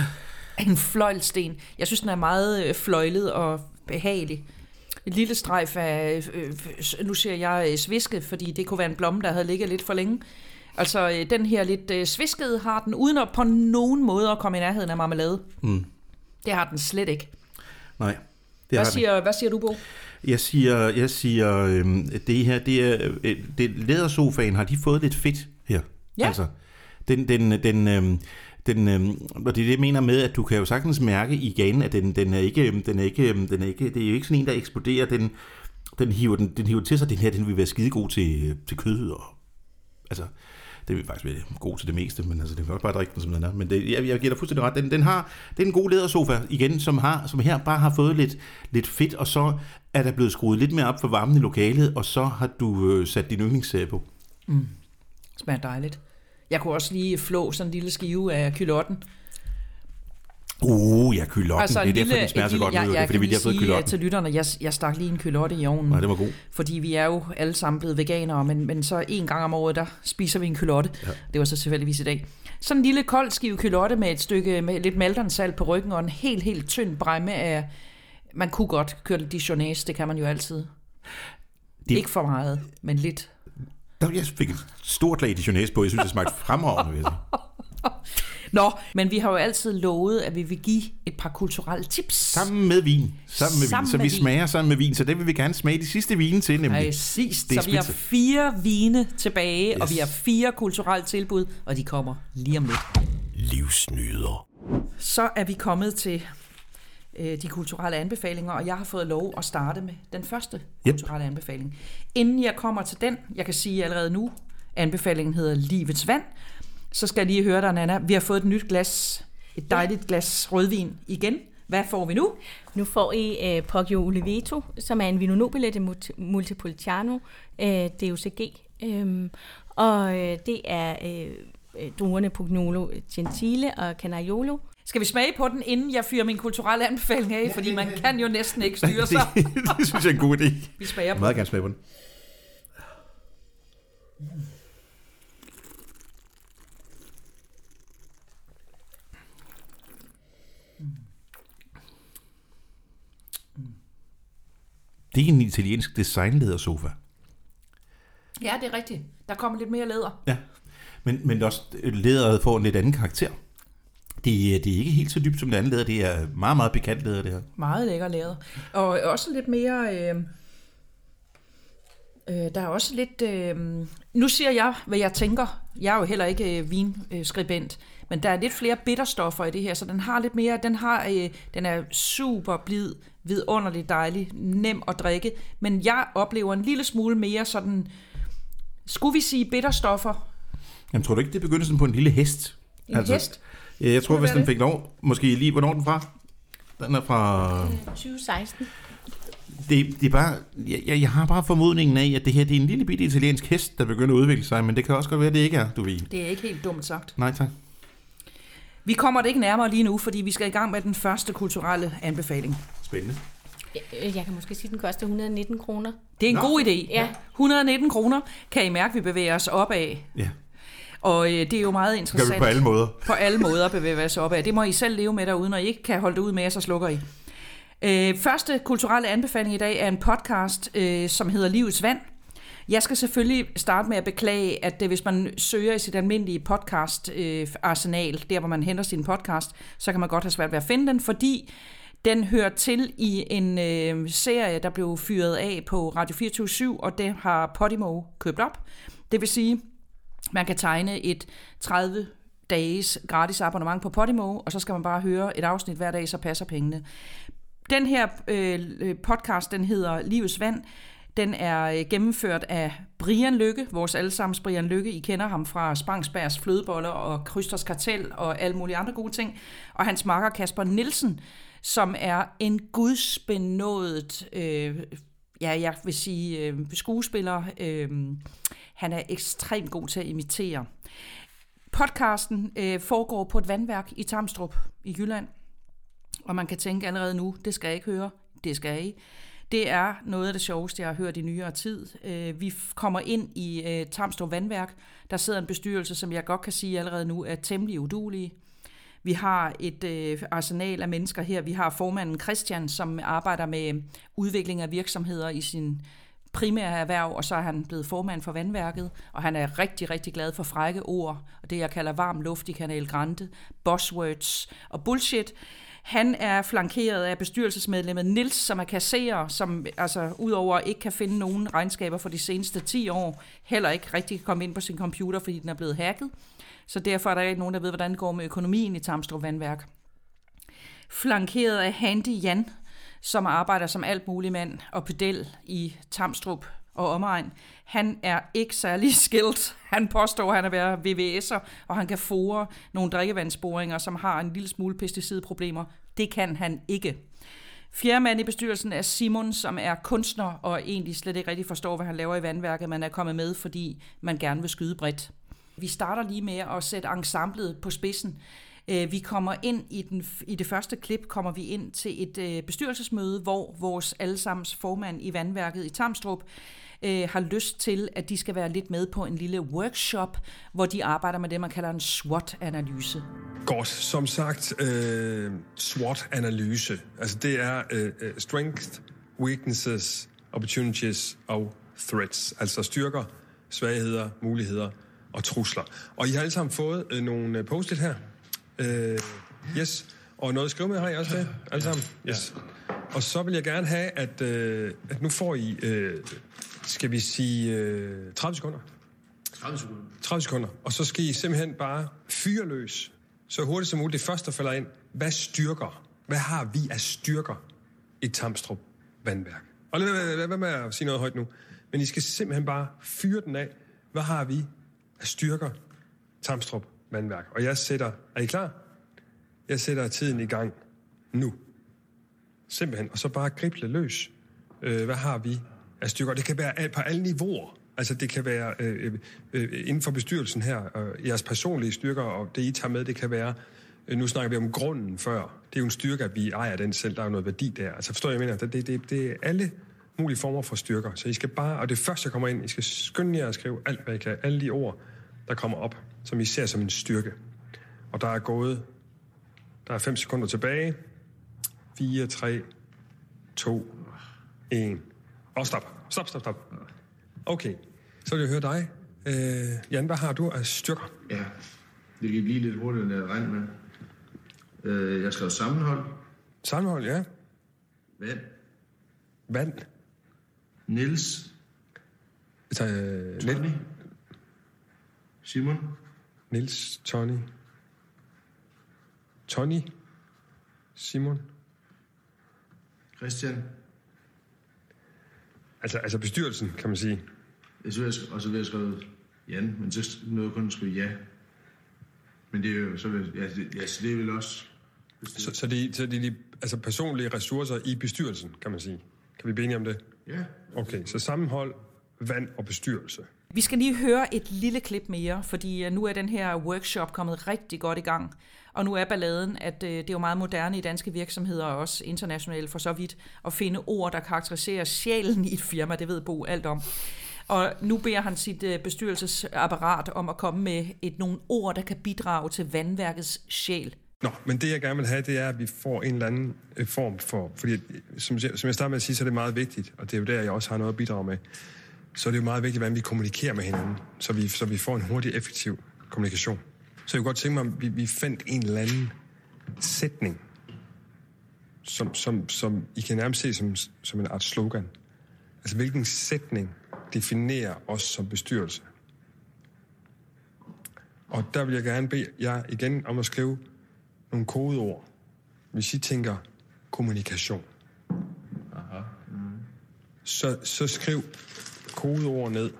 En fløjlsten. Jeg synes, den er meget øh, fløjlet og behagelig. Et lille strejf af, øh, øh, nu siger jeg øh, svisket, fordi det kunne være en blomme, der havde ligget lidt for længe. Altså, øh, den her lidt øh, sviskede har den, uden at på nogen måde at komme i nærheden af marmelade. Mm. Det har den slet ikke. Nej. Det Hvad har den. siger, hvad siger du, Bo? Jeg siger, jeg siger øhm, det her, det er, øh, det, lædersofaen, har de fået lidt fedt her? Ja. Altså, den, den, den, øh, den, øh, og det er det, jeg mener med, at du kan jo sagtens mærke igen, at den, den er ikke, øhm, den er ikke, øhm, den er ikke, det er jo ikke sådan en, der eksploderer, den, den hiver, den, den hiver til sig, den her, den vil være skide god til, øh, til kød, og, altså, det vil faktisk være god til det meste, men altså, det vil også bare drikke den, som den er. Men det, jeg, jeg giver dig fuldstændig ret. Den, den har, det er en god lædersofa, igen, som, har, som her bare har fået lidt, lidt fedt, og så er der blevet skruet lidt mere op for varmen i lokalet, og så har du øh, sat din yndlingsserie på. Mm. Smager dejligt. Jeg kunne også lige flå sådan en lille skive af kylotten. Uh, ja, kylotten. Altså, det er en derfor, den smager så godt jeg. Det jeg, er, fordi vi kan fået lige sige kylotten. til lytterne, jeg, jeg stak lige en kylotte i ovnen. Nej, det var god. Fordi vi er jo alle sammen blevet veganere, men, men så en gang om året, der spiser vi en kylotte. Ja. Det var så tilfældigvis i dag. Sådan en lille kold skive kylotte med et stykke med lidt malternsalt på ryggen og en helt, helt tynd bremme af... Man kunne godt køre lidt dijonnaise, det kan man jo altid. Det- Det... Ikke for meget, men lidt. Der, jeg fik et stort lag dijonæs på. Jeg synes, det smagte fremragende. Sige. Nå, men vi har jo altid lovet, at vi vil give et par kulturelle tips. Sammen med vin. Sammen med Sammen vin. Så med vi vin. smager sammen med vin. Så det vil vi gerne smage de sidste vine til, nemlig. Præcis. Det Så vi har fire vine tilbage, yes. og vi har fire kulturelle tilbud, og de kommer lige om lidt. Livsnyder. Så er vi kommet til øh, de kulturelle anbefalinger, og jeg har fået lov at starte med den første Yep. kulturelle anbefaling. Inden jeg kommer til den, jeg kan sige allerede nu, anbefalingen hedder Livets Vand, så skal jeg lige høre dig, Nana. Vi har fået et nyt glas, et dejligt glas rødvin igen. Hvad får vi nu? Nu får I øh, Poggio Oliveto, som er en Vino Nobile de Mult- Multipolitano øh, DOCG. Øhm, og øh, det er øh, øh, druerne Pugnolo Gentile og Canaiolo. Skal vi smage på den, inden jeg fyrer min kulturelle anbefaling af? Fordi man kan jo næsten ikke styre sig. det, det synes jeg er en god idé. Vi smager Jeg på vil meget gerne smage på den. Det er en italiensk designledersofa. Ja, det er rigtigt. Der kommer lidt mere læder. Ja, men, men også læderet får en lidt anden karakter. Det, er- det er ikke helt så dybt som det andet læder. Det er meget, meget pikant læder, det her. Meget lækker læder. Og også lidt mere... Øh, øh, der er også lidt... Øh, nu siger jeg, hvad jeg tænker. Jeg er jo heller ikke øh, vinskribent. Men der er lidt flere bitterstoffer i det her, så den har lidt mere... Den, har, øh, den er super blid, vidunderligt dejlig, nem at drikke. Men jeg oplever en lille smule mere sådan... Skulle vi sige bitterstoffer? Jamen, tror du ikke, det er begyndelsen på en lille hest? En altså, hest? Ja, jeg tror, hvis den det? fik lov, måske lige, hvornår er den fra? Den er fra... 2016. Det, det er bare, jeg, jeg har bare formodningen af, at det her det er en lille bitte italiensk hest, der begynder at udvikle sig, men det kan også godt være, at det ikke er, du ved. Det er ikke helt dumt sagt. Nej, tak. Vi kommer det ikke nærmere lige nu, fordi vi skal i gang med den første kulturelle anbefaling. Spændende. Øh, Jeg kan måske sige, at den koster 119 kroner. Det er en Nå. god idé. Ja. 119 kroner kan I mærke, vi bevæger os opad. Ja, Og øh, det er jo meget det gør interessant. vi på alle måder. På alle måder bevæger os opad. Det må I selv leve med derude, når I ikke kan holde det ud med, så slukker I. Øh, første kulturelle anbefaling i dag er en podcast, øh, som hedder Livets Vand. Jeg skal selvfølgelig starte med at beklage, at øh, hvis man søger i sit almindelige podcast-arsenal, der hvor man henter sin podcast, så kan man godt have svært ved at finde den, fordi den hører til i en øh, serie, der blev fyret af på Radio 24 og det har Podimo købt op. Det vil sige, man kan tegne et 30 dages gratis abonnement på Podimo, og så skal man bare høre et afsnit hver dag, så passer pengene. Den her øh, podcast, den hedder Livets Vand. Den er øh, gennemført af Brian Lykke, vores allesammens Brian Lykke. I kender ham fra Spangsbergs Flødeboller og Krysters Kartel og alle mulige andre gode ting. Og hans makker Kasper Nielsen, som er en gudsbenået, øh, ja, jeg vil sige øh, skuespiller. Øh, han er ekstremt god til at imitere. Podcasten øh, foregår på et vandværk i Tamstrup i Jylland. Og man kan tænke allerede nu, det skal jeg ikke høre, det skal I. Det er noget af det sjoveste, jeg har hørt i nyere tid. Øh, Vi kommer ind i øh, Tamstrup Vandværk. Der sidder en bestyrelse, som jeg godt kan sige allerede nu, er temmelig udulige. Vi har et øh, arsenal af mennesker her. Vi har formanden Christian, som arbejder med udvikling af virksomheder i sin primære erhverv, og så er han blevet formand for vandværket, og han er rigtig, rigtig glad for frække ord, og det jeg kalder varm luft i Kanal Grande, buzzwords og bullshit. Han er flankeret af bestyrelsesmedlemmet Nils, som er kasserer, som altså udover ikke kan finde nogen regnskaber for de seneste 10 år, heller ikke rigtig kan komme ind på sin computer, fordi den er blevet hacket. Så derfor er der ikke nogen, der ved, hvordan det går med økonomien i Tamstrup Vandværk. Flankeret af Handy Jan, som arbejder som alt mulig mand og pedel i Tamstrup og omegn. Han er ikke særlig skilt. Han påstår, at han er være VVS'er, og han kan fore nogle drikkevandsboringer, som har en lille smule pesticidproblemer. Det kan han ikke. Fjerde mand i bestyrelsen er Simon, som er kunstner og egentlig slet ikke rigtig forstår, hvad han laver i vandværket. men er kommet med, fordi man gerne vil skyde bredt. Vi starter lige med at sætte ensemblet på spidsen. Øh, Vi kommer ind i, den, i det første klip, kommer vi ind til et øh, bestyrelsesmøde, hvor vores allesammens formand i vandværket i Tamstrup øh, har lyst til, at de skal være lidt med på en lille workshop, hvor de arbejder med det, man kalder en SWOT-analyse. Godt, som sagt, øh, SWOT-analyse. Altså det er øh, øh strength, weaknesses, opportunities og threats. Altså styrker, svagheder, muligheder og trusler. Og I har alle sammen fået øh, nogle øh, post-it her. Øh, yes. Og noget at skrive med har I også det? Alle sammen? Yes. Og så vil jeg gerne have, at, øh, at nu får I, øh, skal vi sige, øh, 30 sekunder. 30 sekunder. 30 sekunder. Og så skal I simpelthen bare fyre løs, så hurtigt som muligt. Det første, der falder ind, hvad styrker? Hvad har vi af styrker i Tamstrup Vandværk? Og lad, lad, lad med at sige noget højt nu. Men I skal simpelthen bare fyre den af. Hvad har vi af styrker Tamstrup Vandværk? Og jeg sætter, er I klar? Jeg sætter tiden i gang nu. Simpelthen. Og så bare grible løs. Øh, hvad har vi af styrker? Det kan være på alle niveauer. Altså det kan være øh, øh, øh, inden for bestyrelsen her, og jeres personlige styrker, og det I tager med, det kan være, øh, nu snakker vi om grunden før. Det er jo en styrke, at vi ejer den selv. Der er jo noget værdi der. Altså forstår jeg, jeg mener? Det, det, det er alle mulige former for styrker. Så I skal bare, og det første, jeg kommer ind, I skal skynde jer at skrive alt, hvad I kan. Alle de ord, der kommer op, som I ser som en styrke. Og der er gået, der er 5 sekunder tilbage. 4, 3, 2, 1. Og stop. Stop, stop, stop. Okay, så vil jeg høre dig. Øh, Jan, hvad har du af styrker? Ja, det kan blive lidt hurtigt, end jeg regner med. Øh, jeg skrev sammenhold. Sammenhold, ja. Vand. Vand. Niels. Altså, øh, Tony. Simon. Nils, Tony. Tony. Simon. Christian. Altså, altså bestyrelsen, kan man sige. Jeg synes, og så vil jeg skrive Jan, men så jeg kun skrive ja. Men det er jo, så vil, ja, det, ja, så det er vel også... Så, så, de, så de, de altså personlige ressourcer i bestyrelsen, kan man sige. Kan vi blive enige om det? Ja. Okay, så sammenhold, vand og bestyrelse. Vi skal lige høre et lille klip mere, fordi øh, nu er den her workshop kommet rigtig godt i gang. Og nu er balladen, at øh, det er jo meget moderne i danske virksomheder, og også internationalt for så vidt, at finde ord, der karakteriserer sjælen i et firma. Det ved Bo alt om. Og nu beder han sit øh, bestyrelsesapparat om at komme med et, nogle ord, der kan bidrage til vandværkets sjæl. Nå, men det jeg gerne vil have, det er, at vi får en eller anden form for... Fordi, som, jeg- som jeg startede med at sige, så er det meget vigtigt, og det er jo der, jeg også har noget at bidrage med. Så er det jo meget vigtigt, hvordan vi kommunikerer med hinanden, så vi, så vi får en hurtig, effektiv kommunikation. Så jeg kunne godt tænke mig, at vi, vi fandt en eller anden sætning, som, som, som I kan nærmest se som, som en art slogan. Altså, hvilken sætning definerer os som bestyrelse? Og der vil jeg gerne bede jer igen om at skrive nogle kodeord. Hvis I tænker kommunikation. Aha. Så, så skriv kodeord ned.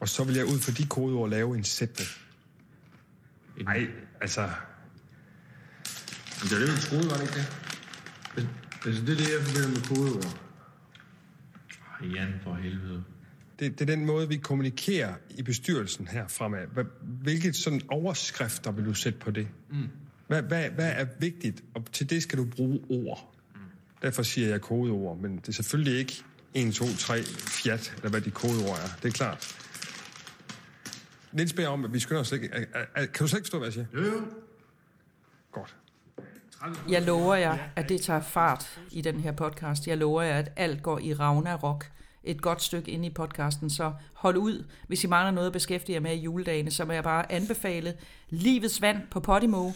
Og så vil jeg ud fra de kodeord lave en sætning. Nej, altså... Men det er det, man troede, var det ikke det? Altså, det er det, jeg forbinder med kodeord. Jan for helvede. Det, det er den måde, vi kommunikerer i bestyrelsen her fremad. Hvad- Hvilket sådan overskrifter vil du sætte på det? Mm. Hvad, hvad, hvad er vigtigt? Og til det skal du bruge ord. Mm. Derfor siger jeg kodeord, men det er selvfølgelig ikke 1, 2, 3, fjat, eller hvad de kodeord er. Det er klart. Niels beder om, at vi skynder os ikke. Kan du slet ikke forstå, hvad jeg siger? Jo, jo. Godt. Jeg lover jer, at det tager fart i den her podcast. Jeg lover jer, at alt går i Ragnarok et godt stykke ind i podcasten, så hold ud. Hvis I mangler noget at beskæftige jer med i juledagene, så må jeg bare anbefale Livets Vand på Podimo.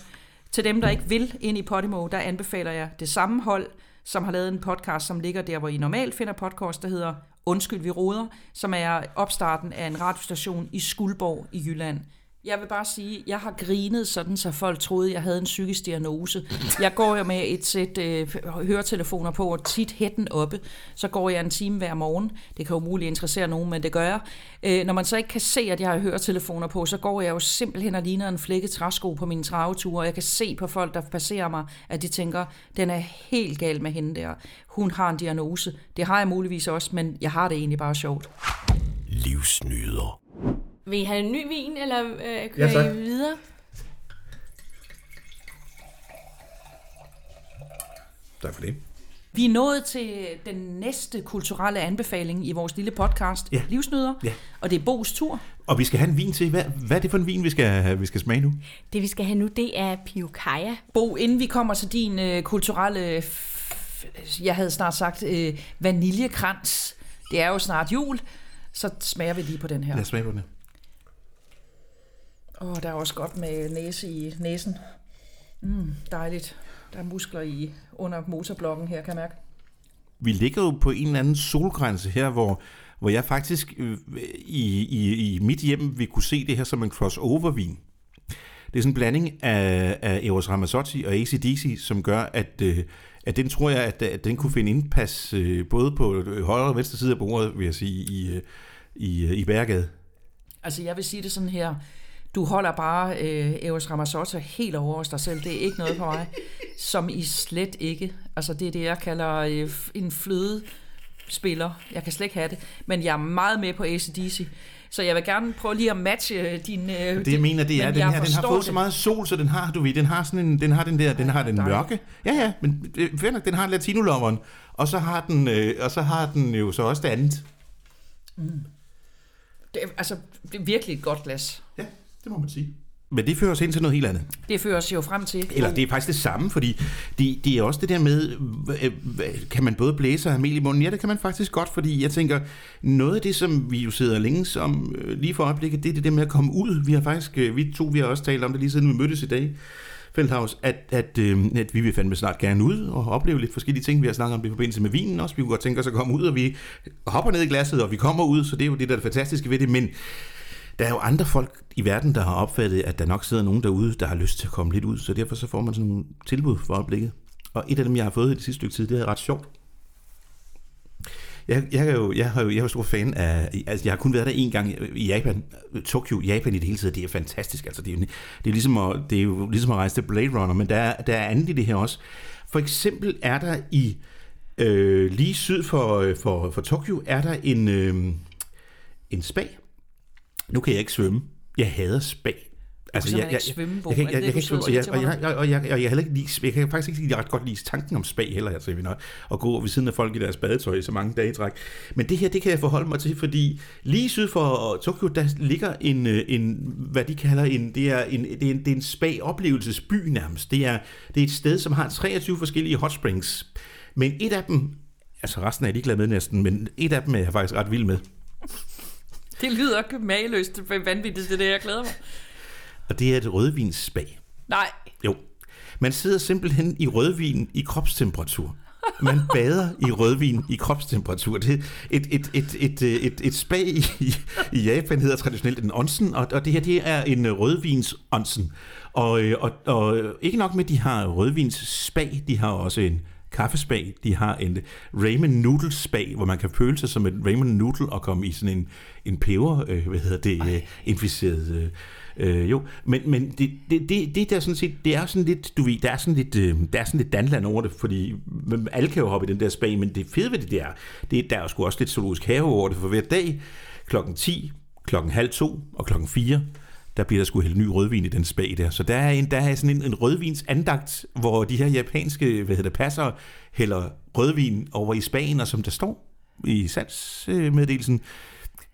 Til dem, der ikke vil ind i Podimo, der anbefaler jeg det samme hold, som har lavet en podcast, som ligger der, hvor I normalt finder podcast, der hedder Undskyld, vi roder, som er opstarten af en radiostation i Skuldborg i Jylland. Jeg vil bare sige, jeg har grinet sådan, så folk troede, jeg havde en psykisk diagnose. Jeg går jo med et sæt øh, høretelefoner på, og tit hætten oppe. Så går jeg en time hver morgen. Det kan jo muligt interessere nogen, men det gør jeg. Øh, når man så ikke kan se, at jeg har høretelefoner på, så går jeg jo simpelthen og ligner en flækket træsko på mine traveture. Og jeg kan se på folk, der passerer mig, at de tænker, den er helt gal med hende der. Hun har en diagnose. Det har jeg muligvis også, men jeg har det egentlig bare sjovt. Livsnyder. Vil I have en ny vin, eller øh, kører Ja, tak. I videre? Tak for det. Vi er nået til den næste kulturelle anbefaling i vores lille podcast, Ja. Livsnyder. Ja. Og det er Bo's tur. Og vi skal have en vin til. Hvad, hvad er det for en vin, vi skal, vi skal smage nu? Det vi skal have nu, det er Piukaya. Bo, inden vi kommer til din øh, kulturelle, f- jeg havde snart sagt, øh, vaniljekrans. Det er jo snart jul, så smager vi lige på den her. Lad os smage på den. Åh, oh, der er også godt med næse i næsen. Mm, dejligt. Der er muskler i under motorblokken her, kan jeg mærke. Vi ligger jo på en eller anden solgrænse her, hvor, hvor jeg faktisk øh, i, i, i mit hjem vil kunne se det her som en crossover-vin. Det er sådan en blanding af, af Eros Ramazzotti og ACDC, som gør, at, øh, at den tror jeg, at, at den kunne finde indpas øh, både på højre og venstre side af bordet, vil jeg sige, i, i, i Bærgade. Altså, jeg vil sige det sådan her. Du holder bare øh, Eros Ramazzotti helt over hos dig selv. Det er ikke noget for mig, som I slet ikke. Altså, det er det, jeg kalder øh, en fløde spiller. Jeg kan slet ikke have det. Men jeg er meget med på ACDC. Så jeg vil gerne prøve lige at matche din... Øh, Det jeg mener, det er, den her, den har fået det. så meget sol, så den har, du ved, den har sådan en, den har den der, den har den dejligt. mørke. Ja, ja, men øh, fair nok, den har latinoloveren. Og så har den, øh, og så har den jo så også det andet. Det, er- altså, det er virkelig et godt glas. Ja, det må man sige. Men det fører os ind til noget helt andet. Det fører os jo frem til... Eller det er faktisk det samme, fordi det, det er også det der med, kan man både blæse og have mel i munden? Ja, det kan man faktisk godt, fordi jeg tænker, noget af det, som vi jo sidder længe om øh, lige for øjeblikket, det er det der med at komme ud. Vi har faktisk, øh, vi to, vi har også talt om det lige siden vi mødtes i dag, Feldhaus, at, at, øh, at vi vil fandme snart gerne ud og opleve lidt forskellige ting. Vi har snakket om det i forbindelse med vinen også. Vi kunne godt tænke os at komme ud, og vi hopper ned i glasset, og vi kommer ud, så det er jo det, der er det fantastiske ved det. Men der er jo andre folk i verden, der har opfattet, at der nok sidder nogen derude, der har lyst til at komme lidt ud, så derfor så får man sådan nogle tilbud for øjeblikket. Og et af dem, jeg har fået i det sidste stykke tid, det er ret sjovt. Jeg, jeg, er jo, jeg, har jo, jeg er jo stor fan af, altså jeg har kun været der en gang i Japan, Tokyo, Japan i det hele taget, det er fantastisk, altså det er, jo- det er, ligesom, at, det er jo ligesom at rejse til Blade Runner, men der er, der er andet i det her også. For eksempel er der i, øh, lige syd for, øh, for, for Tokyo, er der en, øh, en spa, nu kan jeg ikke svømme. Jeg hader spa. Altså, simpelthen ikke svømme, Bo. jeg, jeg, jeg, jeg, det, kan ikke svømme, og jeg, og jeg, og jeg, og jeg, jeg, heller ikke lide, jeg kan faktisk ikke lide, ret godt lide tanken om spa heller, altså, nok, at gå ved siden af folk i deres badetøj i så mange dage i træk. Men det her, det kan jeg forholde mig til, fordi lige syd for Tokyo, der ligger en, øh, en hvad de kalder en, det er en, det er en, det er en spa-oplevelsesby nærmest. Det er, det er et sted, som har 23 forskellige hot springs. Men et af dem, altså resten er jeg ligeglad med næsten, men et af dem er jeg faktisk ret vild med. Det lyder mageløst vanvittigt, det er det, jeg glæder mig. Og det er et rødvinsspa. Nej, Jo. Man sidder simpelthen i rødvin i kropstemperatur. Man bader i rødvin i kropstemperatur. Det er et, et, et, et, et, et, spa i, i Japan hedder traditionelt en onsen, og, og det her det er en rødvins onsen. Og, øh, og, og ikke nok med, at de har rødvins spa, de har også en kaffespa, de har en ramen noodle spa, hvor man kan føle sig som en ramen noodle og komme i sådan en, en peber, øh, hvad hedder det, øh, inficeret øh, Øh, jo, men, men det, det, det, det der sådan set, det er sådan lidt, du ved, der er sådan lidt, øh, der er sådan lidt danland over det, fordi alle kan jo hoppe i den der spa, men det fede ved det der, det, der er jo sgu også lidt zoologisk have over det, for hver dag, klokken 10, klokken halv to og klokken 4, der bliver der sgu hældt ny rødvin i den spag der. Så der er, en, der er sådan en, en rødvins andagt, hvor de her japanske, hvad hedder det, passer, hælder rødvin over i spagen, og som der står i salgsmeddelelsen,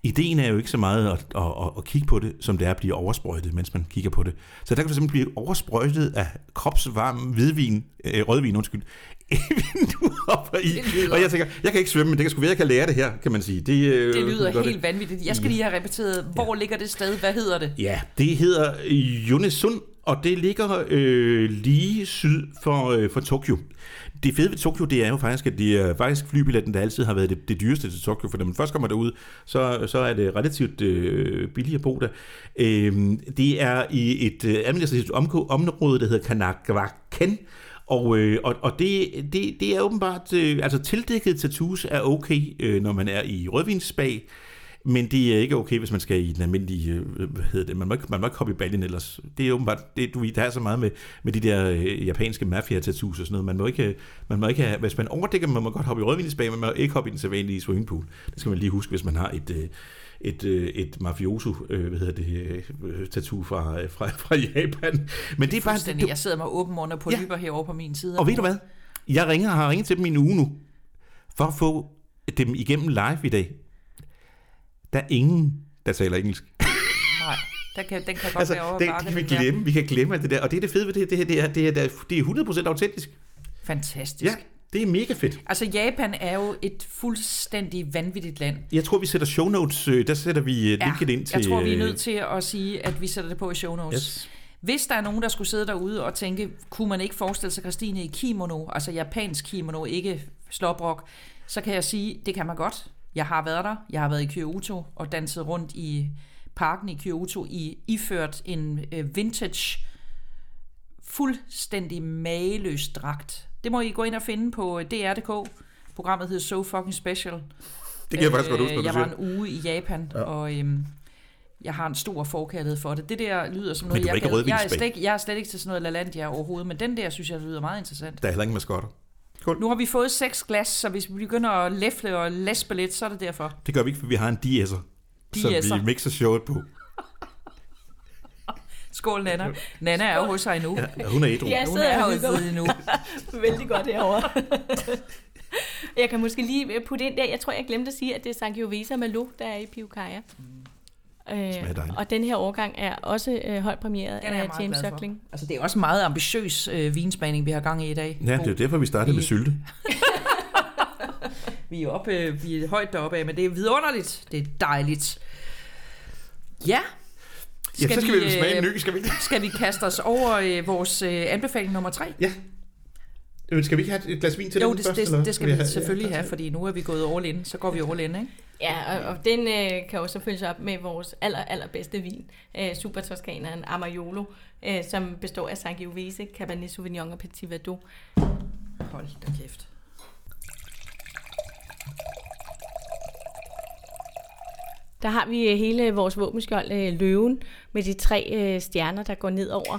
ideen er jo ikke så meget at, at, at, at kigge på det, som det er at blive oversprøjtet, mens man kigger på det. Så der kan du simpelthen blive oversprøjtet af kropsvarm hvidvin, øh, rødvin, undskyld, du hopper i. Det Og jeg tænker, jeg kan ikke svømme, men det kan sgu være, jeg kan lære det her, kan man sige. Det, øh, det lyder helt vanvittigt. Jeg skal lige have repeteret, hvor ligger det sted? Hvad hedder det? Ja, det hedder Yonesund, og det ligger øh, lige syd for, øh, for Tokyo. Det fede ved Tokyo, det er jo faktisk, at det er øh, faktisk flybilletten, der altid har været det, det dyreste til Tokyo, for når man først kommer derud, så, så er det relativt øh, billigt at bo der. Øh, det er i et øh, administrativt område, der hedder Kanagawa-ken, og, øh, og, og det, det, det er åbenbart, øh, altså tildækket tattoos er okay, øh, når man er i rødvinsspag, men det er ikke okay, hvis man skal i den almindelige, øh, hvad hedder det, man må ikke, man må ikke hoppe i baljen ellers. Det er åbenbart, det, du, der er så meget med, med de der øh, japanske mafia-tattoos og sådan noget. Man må ikke, man må ikke have, hvis man overdækker, man må godt hoppe i rødvinsbag, men man må ikke hoppe i den sædvanlige swimmingpool. Det skal man lige huske, hvis man har et, øh, et, øh, et mafioso, øh, hvad hedder det, øh, tattoo fra, øh, fra, fra Japan. Men det er bare, Fuldstændig. du, Jeg sidder med åben mund og på Ja. lyber herovre på min side. og ved du hvad? Jeg ringer, har ringet til dem i en uge nu, for at få dem igennem live i dag. Der er ingen, der taler engelsk. Nej, den kan, den kan godt Altså, være det, det kan vi der. glemme. Vi kan glemme det der. Og det er det fede ved det, det her, det er, det er, det er, det er 100% autentisk. Fantastisk. Ja, det er mega fedt. Altså, Japan er jo et fuldstændig vanvittigt land. Jeg tror, vi sætter show notes, øh, der sætter vi øh, linket ind til... jeg tror, vi er øh, nødt til at sige, at vi sætter det på i show notes. Yes. Hvis der er nogen, der skulle sidde derude og tænke, kunne man ikke forestille sig Christine i kimono, altså japansk kimono, ikke slåbrok, så kan jeg sige, det kan man godt. Jeg har været der. Jeg har været i Kyoto og danset rundt i parken i Kyoto i iført en øh, vintage, fuldstændig mageløs dragt. Det må I gå ind og finde på øh, DR.dk. Programmet hedder So Fucking Special. Det kan jeg faktisk godt huske, Jeg var en uge i Japan, ja. og øhm, jeg har en stor forkærlighed for det. Det der lyder som noget, jeg, jeg, er slet, ikke- jeg er slet ikke til sådan noget LaLandia overhovedet, men den der synes jeg lyder meget interessant. Der er heller ingen maskotter. Skål. Nu har vi fået seks glas, så hvis vi begynder at læfle og læspe lidt, så er det derfor. Det gør vi ikke, for vi har en diæsser, som Diæsser. vi mixer showet på. Skål, Nana. Nana er jo hos sig endnu. Ja, hun er ædru. Ja. Hun sidder er og herude hygger endnu. Vældig godt herovre. jeg kan måske lige putte ind der. Jeg tror, jeg glemte at sige, at det er Sangiovese Malo, der er i Pivkaya. Øh, og den her årgang er også øh, højt premieret Den er af James. Suckling. Altså, det er også meget ambitiøs øh, vinsmagning, vi har gang i i dag. Ja, det er jo derfor, vi startede med sylte. Vi er, oppe, øh, vi er højt deroppe af, men det er vidunderligt. Det er dejligt. Ja. Ja, så skal vi, øh, smage en ny, skal vi? Skal vi kaste os over øh, vores øh, anbefaling nummer tre? Ja. Men skal vi ikke have et glas vin til Jo, den det, først? det, eller det skal vi Ja, selvfølgelig ja, have, fordi nu er vi gået all in. Så går vi all in, ikke? Ja, og, og den øh, kan jo så følges op med vores aller, allerbedste vin, øh, Super Toscaneren Amariolo, øh, som består af Sangiovese, Cabernet Sauvignon og Petit Verdot. Hold da kæft. Der har vi øh, hele vores våbenskjold, øh, løven, med de tre øh, stjerner, der går ned over.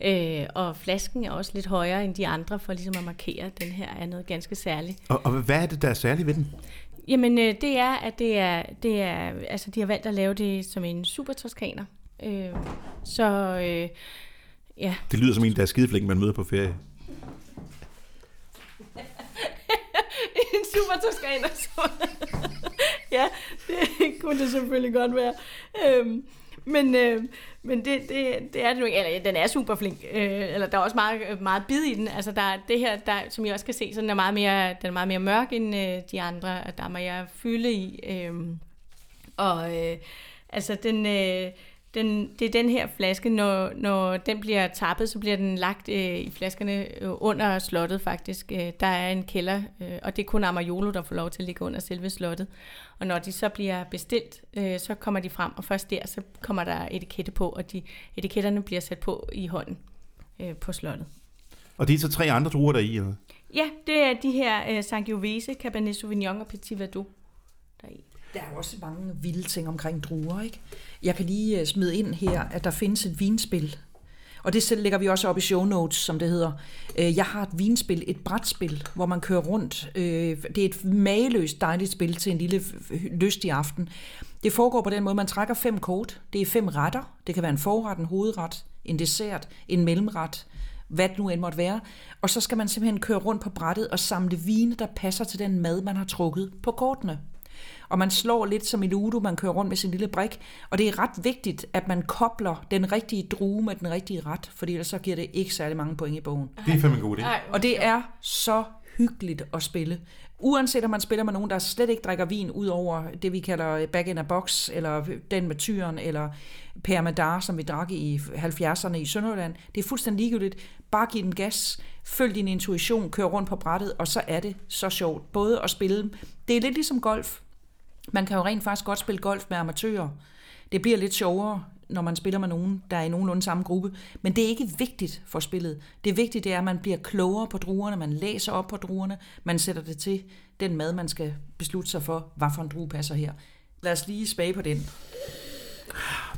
Øh, og flasken er også lidt højere end de andre, for ligesom at markere, at den her er noget ganske særligt. Og, og hvad er det, der er særligt ved den? Jamen, øh, det er, at det er, det er, altså, de har valgt at lave det som en super toskaner. Øh, så øh, ja, Det lyder som en, der er skideflink, man møder på ferie. en super toskaner. så- ja, det kunne det selvfølgelig godt være. Øhm, men øh, men det, det, det er det jo ikke. Eller, den er super flink. Øh, eller der er også meget, meget bid i den. Altså der er det her, der, som I også kan se, så den er meget mere, den er meget mere mørk end øh, de andre. og Der er mere fylde i. Øh, og øh, altså den... Øh, den, det er den her flaske, når, når den bliver tappet, så bliver den lagt øh, i flaskerne øh, under slottet faktisk. Øh, der er en kælder, øh, og det er kun Amariolo, der får lov til at ligge under selve slottet. Og når de så bliver bestilt, øh, så kommer de frem, og først der, så kommer der etikette på, og de etiketterne bliver sat på i hånden øh, på slottet. Og det er så tre andre druer der er i, eller? Ja, det er de her øh, Sangiovese, Cabernet Sauvignon og Petit Verdot, der er i. Der er også mange vilde ting omkring druer, ikke? Jeg kan lige øh, smide ind her, at der findes et vinspil. Og det selv lægger vi også op i show notes, som det hedder. Øh, jeg har et vinspil, et brætspil, hvor man kører rundt. Øh, det er et mageløst dejligt spil til en lille lystig aften. Det foregår på den måde, man trækker fem kort. Det er fem retter. Det kan være en forret, en hovedret, en dessert, en mellemret, hvad det nu end måtte være. Og så skal man simpelthen køre rundt på brættet og samle vine, der passer til den mad, man har trukket på kortene. Og man slår lidt som i Ludo, man kører rundt med sin lille brik. Og det er ret vigtigt, at man kobler den rigtige drue med den rigtige ret, fordi ellers så giver det ikke særlig mange point i bogen. Det er fandme en god idé. Og det er så hyggeligt at spille. Uanset om man spiller med nogen, der slet ikke drikker vin, ud over det, vi kalder back in a box, eller den med tyren, eller Permadar, som vi drak i 70'erne i Sønderjylland. Det er fuldstændig ligegyldigt. Bare giv den gas, følg din intuition, kør rundt på brættet, og så er det så sjovt. Både at spille, det er lidt ligesom golf. Man kan jo rent faktisk godt spille golf med amatører. Det bliver lidt sjovere, når man spiller med nogen, der er i nogenlunde samme gruppe. Men det er ikke vigtigt for spillet. Det vigtige det er, at man bliver klogere på druerne, man læser op på druerne, man sætter det til den mad, man skal beslutte sig for, hvad for en drue passer her. Lad os lige smage på den.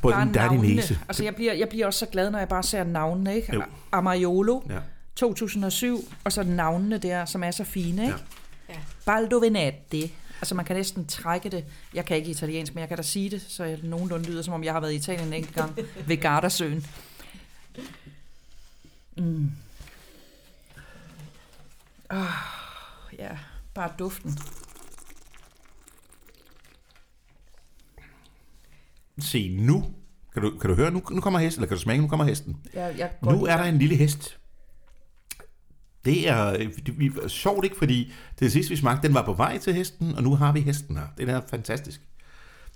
Både Bare den navnene. næse. Altså, jeg bliver, jeg bliver også så glad, når jeg bare ser navnene, ikke? Jo. Amariolo, Ja. 2007, og så navnene der, som er så fine, ikke? Ja. Baldo Venati. Altså, man kan næsten trække det. Jeg kan ikke italiensk, men jeg kan da sige det, så jeg nogenlunde lyder, som om jeg har været i Italien en enkelt gang ved Gardasøen. Mm. Oh, ja, bare duften. Se, nu. Kan du, kan du høre? Nu, nu kommer hesten, eller kan du smage? Nu kommer hesten. Jeg, jeg Nu er der en lille hest. Det er, øh, det vi- sjovt ikke, fordi det sidste vi smagte, den var på vej til hesten, og nu har vi hesten her. Det er fantastisk.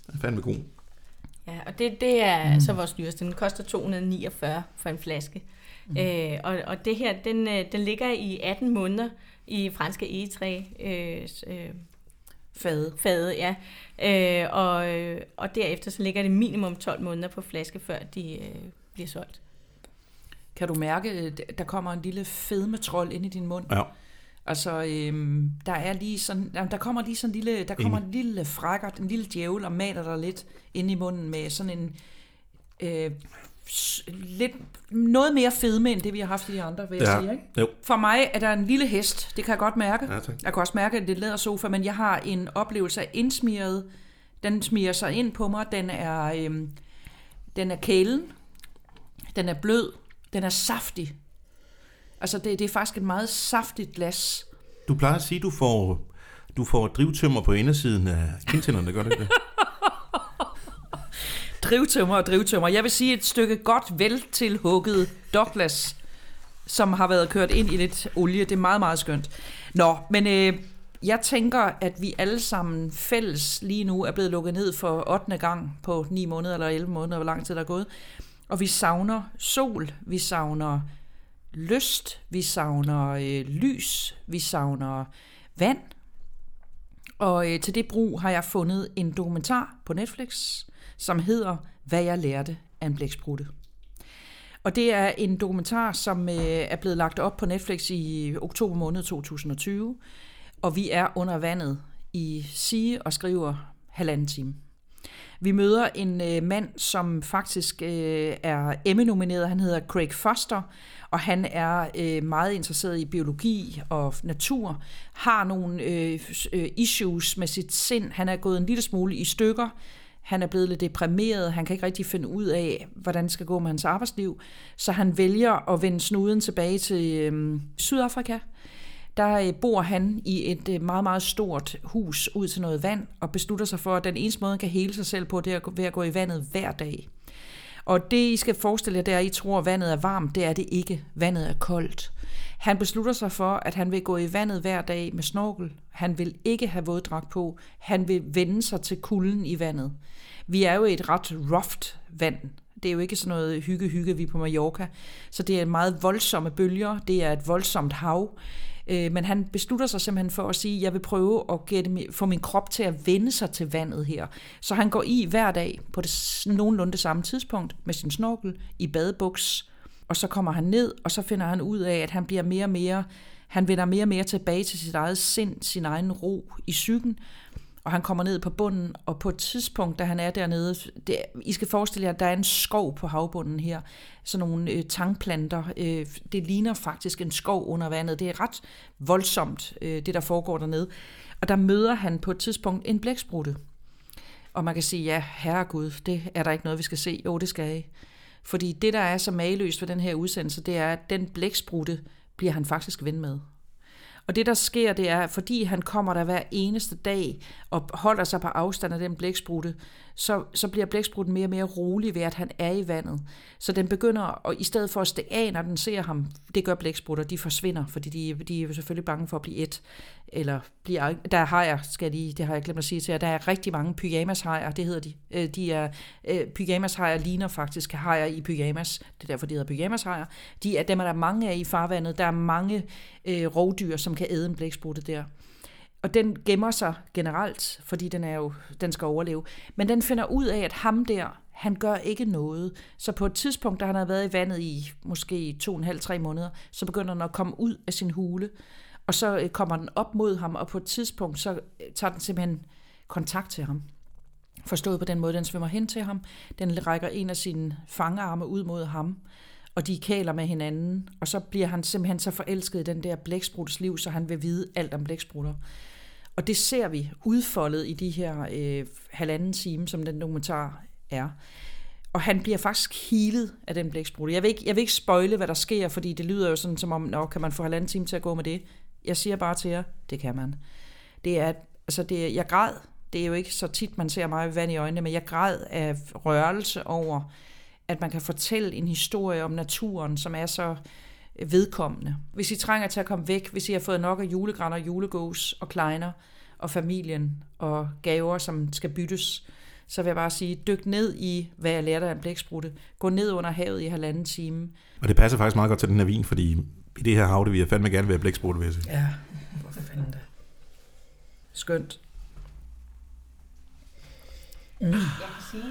Den er fandme god. Ja, og det, det er mm. så vores dyreste. Den koster 249 for en flaske. Mm. Øh, og, og det her, den, øh, den ligger i 18 måneder i franske egetræ øh, øh, Fade. fade, ja. Øh, og, øh, og derefter så ligger det minimum 12 måneder på flaske, før de øh, bliver solgt. Kan du mærke, øh, der kommer en lille fedmetrold ind i din mund? Ja. Altså, øhm, der er lige sådan, der, der kommer lige sådan en lille, der kommer en lille frækker, en lille djævel og maler dig lidt ind i munden med sådan en øh, lidt, noget mere fedme, end det vi har haft i de andre, vil jeg Ja. sige. Ikke? Jo. For mig er der en lille hest, det kan jeg godt mærke. Ja, tak. Jeg kan også mærke, at det er lædersofa, men jeg har en oplevelse af indsmiret. Den smiger sig ind på mig. Den er, øhm, den er kælen. Den er blød. Den er saftig. Altså, det, det er faktisk et meget saftigt glas. Du plejer at sige, at du får, du får drivtømmer på indersiden af kindtænderne, gør du ikke det? Drivtømmer og drivtømmer. Jeg vil sige et stykke godt veltilhugget Douglas, som har været kørt ind i lidt olie. Det er meget, meget skønt. Nå, men øh, jeg tænker, at vi alle sammen fælles lige nu er blevet lukket ned for 8. gang på 9 måneder eller 11 måneder, hvor lang tid der er gået. Og vi savner sol, vi savner lyst, vi savner øh, lys, vi savner vand. Og øh, til det brug har jeg fundet en dokumentar på Netflix, som hedder Hvad jeg lærte af en blæksprutte. Og det er en dokumentar, som øh, er blevet lagt op på Netflix i oktober måned 2020. Og vi er under vandet i sige og skriver halvanden time. Vi møder en øh, mand, som faktisk øh, er Emmy-nomineret. Han hedder Craig Foster, og han er øh, meget interesseret i biologi og natur. Har nogle øh, øh, issues med sit sind. Han er gået en lille smule i stykker. Han er blevet lidt deprimeret. Han kan ikke rigtig finde ud af, hvordan det skal gå med hans arbejdsliv. Så han vælger at vende snuden tilbage til øh, Sydafrika der øh, bor han i et øh, meget, meget stort hus ud til noget vand, og beslutter sig for, at den eneste måde, han kan hele sig selv på, det er ved at gå i vandet hver dag. Og det, I skal forestille jer, det er, at I tror, at vandet er varmt. Det er det ikke. Vandet er koldt. Han beslutter sig for, at han vil gå i vandet hver dag med snorkel. Han vil ikke have våddragt på. Han vil vende sig til kulden i vandet. Vi er jo i et ret rough vand. Det er jo ikke sådan noget hygge-hygge, vi er på Mallorca. Så det er meget voldsomme bølger. Det er et voldsomt hav. Øh, Men han beslutter sig simpelthen for at sige, jeg vil prøve at gætte, få min krop til at vende sig til vandet her. Så han går i hver dag på det nogenlunde det samme tidspunkt med sin snorkel i badebuks. Og så kommer han ned, og så finder han ud af, at han bliver mere og mere, han vender mere og mere tilbage til sit eget sind, sin egen ro i psyken. Og han kommer ned på bunden, og på et tidspunkt, da han er dernede, det, I skal forestille jer, at der er en skov på havbunden her, sådan nogle øh, tangplanter. Øh, det ligner faktisk en skov under vandet. Det er ret voldsomt, øh, det der foregår dernede. Og der møder han på et tidspunkt en blæksprutte. Og man kan sige, ja, herregud, det er der ikke noget, vi skal se. Jo, det skal I. Fordi det, der er så mageløst for den her udsendelse, det er, at den blæksprutte bliver han faktisk ven med. Og det, der sker, det er, fordi han kommer der hver eneste dag og holder sig på afstand af den blæksprutte, så, så bliver blæksprutten mere og mere rolig ved, at han er i vandet. Så den begynder, og i stedet for at stå af, når den ser ham, det gør blæksprutter, de forsvinder, fordi de, de er jo selvfølgelig bange for at blive et. Eller bliver, der har jeg, skal lige, det har jeg glemt at sige til jer, der er rigtig mange pyjamashajer, det hedder de. Øh, de er, øh, pyjamashajer ligner faktisk hajer i pyjamas, det er derfor, de hedder pyjamashajer. De er, dem er der mange af i farvandet, der er mange øh, rovdyr, som kan æde en blæksprutte der. Og den gemmer sig generelt, fordi den, er jo, den skal overleve. Men den finder ud af, at ham der, han gør ikke noget. Så på et tidspunkt, da han har været i vandet i måske to og en halv, tre måneder, så begynder den at komme ud af sin hule. Og så øh, kommer den op mod ham, og på et tidspunkt, så øh, tager den simpelthen kontakt til ham. Forstået på den måde, den svømmer hen til ham. Den rækker en af sine fangearme ud mod ham, og de kæler med hinanden. Og så bliver han simpelthen så forelsket i den der blækspruttes liv, så han vil vide alt om blæksprutter. Og det ser vi udfoldet i de her øh, halvanden time, som den dokumentar er. Og han bliver faktisk healet af den blæksprutte. Jeg vil, ikke, jeg vil ikke spoile, hvad der sker, fordi det lyder jo sådan, som om, nå, kan man få halvanden time til at gå med det? Jeg siger bare til jer, det kan man. Det er, altså det jeg græd, det er jo ikke så tit, man ser mig vand i øjnene, men jeg græd af rørelse over, at man kan fortælle en historie om naturen, som er så vedkommende. Hvis I trænger til at komme væk, hvis I har fået nok af julegrænder, julegås og kleiner og familien og gaver, som skal byttes, så vil jeg bare sige, dyk ned i, hvad jeg lærte af en blæksprutte. Gå ned under havet i halvanden time. Og det passer faktisk meget godt til den her vin, fordi i det her hav, det vil jeg fandme gerne være blæksprutte, vil jeg sige. Ja, hvor fanden det. Skønt. Jeg kan sige,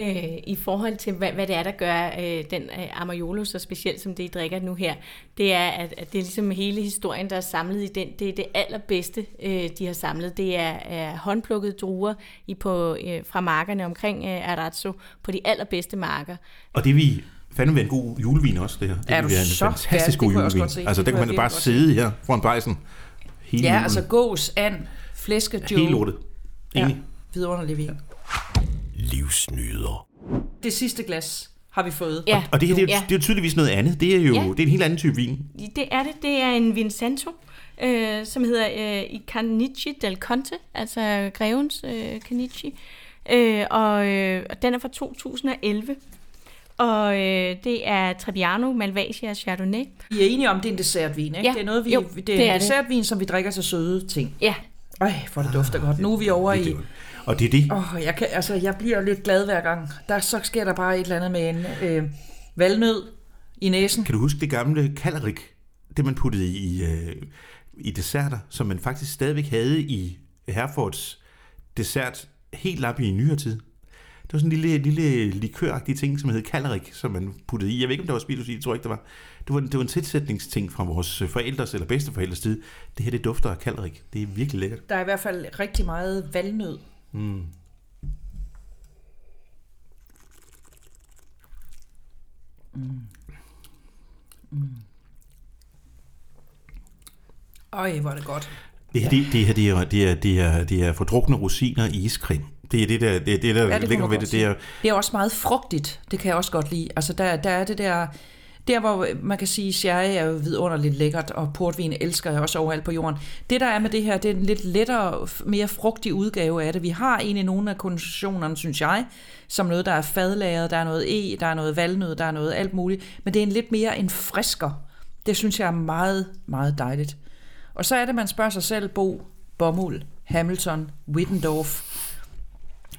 øh, i forhold til, hvad, hvad det er, der gør øh, den øh, Amarolo så specielt, som det I drikker nu her. Det er, at, at det er ligesom hele historien, der er samlet i den. Det er det allerbedste, øh, de har samlet. Det er, er håndplukkede druer i på, øh, fra markerne omkring øh, Arazzo, på de allerbedste marker. Og det vi fandme være en god julevin også, det her. Det Er du være en så fantastisk god julevin. Altså, Det kan kunne man bare sidde her foran bejsen hele Ja, julen. altså gås, and, flæskejoe. Helt lortet. Ja, Enig. vidunderlig vin. Livsnyder. Det sidste glas har vi fået. Ja, Og det her, det er, jo, ja. det er jo tydeligvis noget andet. Det er jo Ja. det er en helt anden type vin. Det er det. Det er en Vincenzo, øh, som hedder øh, i Canici del Conte, altså grevens øh, Canici. Øh, og, øh, og den er fra 2011. Og øh, det er Trebbiano, Malvasia og Chardonnay. I er enige om, det er en dessertvin, ikke? Ja. Det er noget, vi, Jo, det er det en er det. dessertvin, som vi drikker til søde ting. Ja, Ej, hvor det dufter godt. Nu er vi over i... Og det er det. Åh, oh, jeg, kan, altså, jeg bliver lidt glad hver gang. Der, så sker der bare et eller andet med en øh, valnød i næsen. Kan du huske det gamle kalerik? Det man puttede i, øh, i desserter, som man faktisk stadigvæk havde i Herfords dessert helt op i nyere tid. Det var sådan en lille, lille likøragtig ting, som hed kalerik, som man puttede i. Jeg ved ikke, om der var spiritus i, det tror jeg ikke, der var. Det var, det var en tilsætningsting fra vores forældres eller bedsteforældres tid. Det her, det dufter af kalerik. Det er virkelig lækkert. Der er i hvert fald rigtig meget valnød. Mm. Øj, hvor er det godt. Det her, det, det her, det er, det er, det er, det er fordrukne rosiner i iscreme. Det er det, der, det, er det, der Ja, det ligger ved det. Det er, Det er også meget frugtigt. Det kan jeg også godt lide. Altså, der, der er det der... Der, hvor man kan sige, sherry er jo vidunderligt lækkert, og portvin elsker jeg også overalt på jorden. Det, der er med det her, det er en lidt lettere, mere frugtig udgave af det. Vi har egentlig nogle af koncentrationerne, synes jeg, som noget, der er fadlagret, der er noget e, der er noget valnød, der er noget alt muligt. Men det er en lidt mere en frisker. Det synes jeg er meget, meget dejligt. Og så er det, man spørger sig selv, Bo, Bommel, Hamilton, Wittendorf.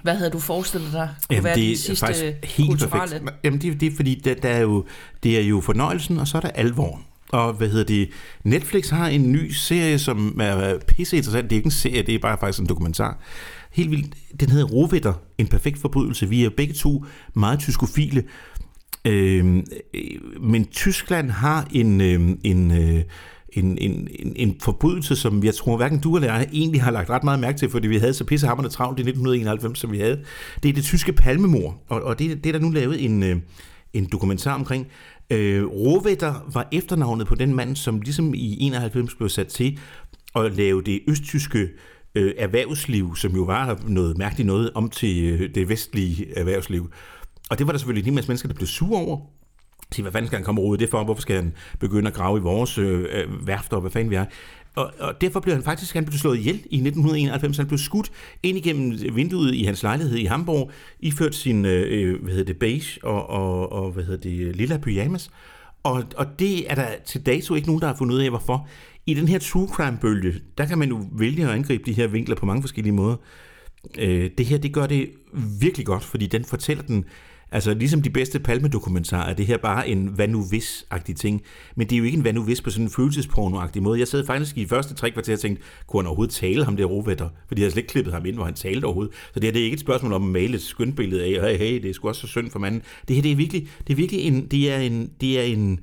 Hvad havde du forestillet dig kunne Jamen, være det de er sidste faktisk helt kulturelle? perfekt. Jamen, det, det er fordi, der, der er jo, det er jo fornøjelsen, og så er der alvoren. Og hvad hedder det? Netflix har en ny serie, som er pisse interessant. Det er ikke en serie, det er bare faktisk en dokumentar. Helt vildt. Den hedder Rovitter, en perfekt forbrydelse. Vi er begge to meget tyskofile. Øhm, øh, men Tyskland har en, øhm, en, øh, en, en, en, en forbrydelse, som jeg tror hverken du eller jeg egentlig har lagt ret meget mærke til, fordi vi havde så pissehammerende travlt i 1991, som vi havde. Det er det tyske palmemor, og, og det, det er der nu lavet en, øh, en dokumentar omkring. Øh, Rovetter var efternavnet på den mand, som ligesom i 91 blev sat til at lave det østtyske øh, erhvervsliv, som jo var noget mærkeligt noget, om til øh, det vestlige erhvervsliv. Og det var der selvfølgelig en masse mennesker, der blev sure over sige, hvad fanden skal han komme og rode det for? Hvorfor skal han begynde at grave i vores øh, øh, værfter, og hvad fanden vi er? Og, og derfor blev han faktisk han blev slået ihjel i 1991. Han blev skudt ind igennem vinduet i hans lejlighed i Hamburg, iført sin øh, øh, hvad hedder det, beige og, og, og hvad hedder det, lilla pyjamas. Og, og det er der til dato ikke nogen, der har fundet ud af, hvorfor. I den her true crime-bølge, der kan man jo vælge at angribe de her vinkler på mange forskellige måder. Øh, det her, det gør det virkelig godt, fordi den fortæller den, altså ligesom de bedste palmedokumentarer, er det her bare en hvad nu hvis-agtig ting. Men det er jo ikke en hvad nu hvis på sådan en følelsesporno-agtig måde. Jeg sad faktisk i første tre kvarter og tænkte, kunne han overhovedet tale ham der rovætter? Fordi jeg havde slet ikke klippet ham ind, hvor han talte overhovedet. Så det her det er ikke et spørgsmål om at male et skønbillede af, hey, hey, det er sgu også så synd for manden. Det her, det er virkelig, det er virkelig en, det er en, det er en,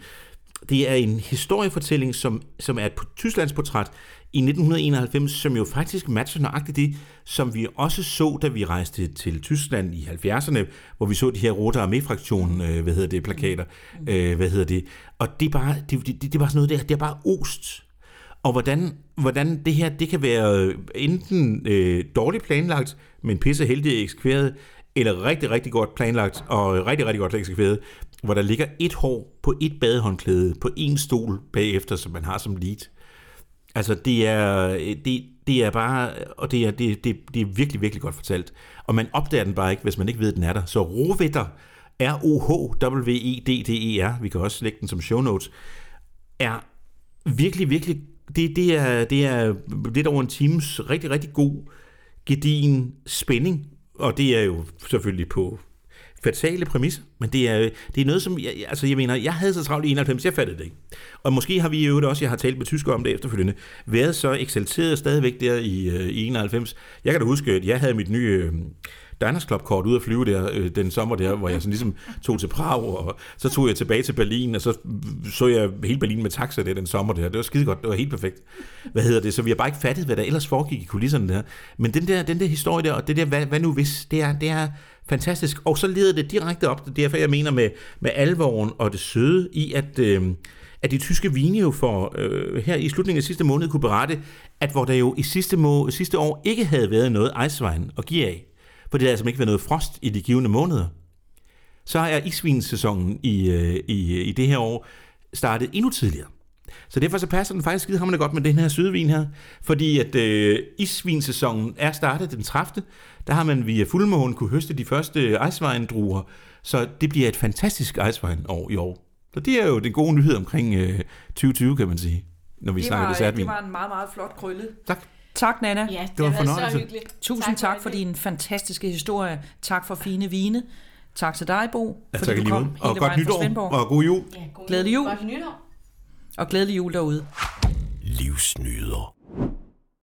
det er en historiefortælling, som, som er et Tysklands portræt i 1991, som jo faktisk matcher nøjagtigt det, som vi også så, da vi rejste til Tyskland i 70'erne, hvor vi så de her Rote Armee-fraktionen, øh, hvad hedder det, plakater, øh, hvad hedder det, og det er bare, det, det, det er bare sådan noget der, det er bare ost. Og hvordan, hvordan det her, det kan være enten øh, dårligt planlagt, men pisse heldigt eksekveret, eller rigtig, rigtig godt planlagt og rigtig, rigtig godt eksekveret, hvor der ligger et hår på et badehåndklæde på en stol bagefter, som man har som lead. Altså, det er, øh, det, det er bare, og det er, det, det, det er virkelig, virkelig godt fortalt. Og man opdager den bare ikke, hvis man ikke ved, at den er der. Så Rovetter, R-O-H-W-E-D-D-E-R, vi kan også lægge den som show notes, er virkelig, virkelig, det, det, er, det er lidt over en times rigtig, rigtig god, gedigen spænding, og det er jo selvfølgelig på fatale præmis, men det er, det er noget, som, jeg, altså jeg mener, jeg havde så travlt i 91, jeg fattede det ikke. Og måske har vi jo også, jeg har talt med tysker om det efterfølgende, været så eksalteret stadigvæk der i, øh, i 91. Jeg kan da huske, at jeg havde mit nye, øh, Diners Club kort ud at flyve der, øh, den sommer der, hvor jeg sådan ligesom tog til Prag, og så tog jeg tilbage til Berlin, og så så jeg hele Berlin med taxa der den sommer der. Det var skide godt, det var helt perfekt. Hvad hedder det? Så vi har bare ikke fattet, hvad der ellers foregik i kulisserne der. Men den der, den der historie der, og det der, hvad, hvad nu hvis, det er, det er fantastisk. Og så leder det direkte op, det er derfor jeg mener med, med alvoren og det søde i, at... Øh, at de tyske vine jo for øh, her i slutningen af sidste måned kunne berette, at hvor der jo i sidste, må, sidste år ikke havde været noget Eiswein at give af, for det havde altså ikke været noget frost i de givende måneder, så er isvinsæsonen i, øh, i, i det her år startet endnu tidligere. Så derfor så passer den faktisk skide hamrende godt med den her sødvin her, fordi at øh, isvinsæsonen er startet den 30. Der har man via fuldmåne kunne høste de første Eiswein-druer, så det bliver et fantastisk Eiswein-år i år. Så det er jo den gode nyhed omkring øh, 2020, kan man sige, når vi Det snakker var, dessertvin. det var en meget, meget flot krølle. Tak. Tak, Nana. Ja, det, var har været så fornøjelse. hyggeligt. Tusind tak, tak for det. din fantastiske historie. Tak for fine vine. Tak til dig, Bo, Ja, fordi tak du kom Og hele godt vejen fra nytår, Svendborg. og god jul. Ja, god Glædelig jul. Godt nytår. Og glædelig jul derude. Livsnyder.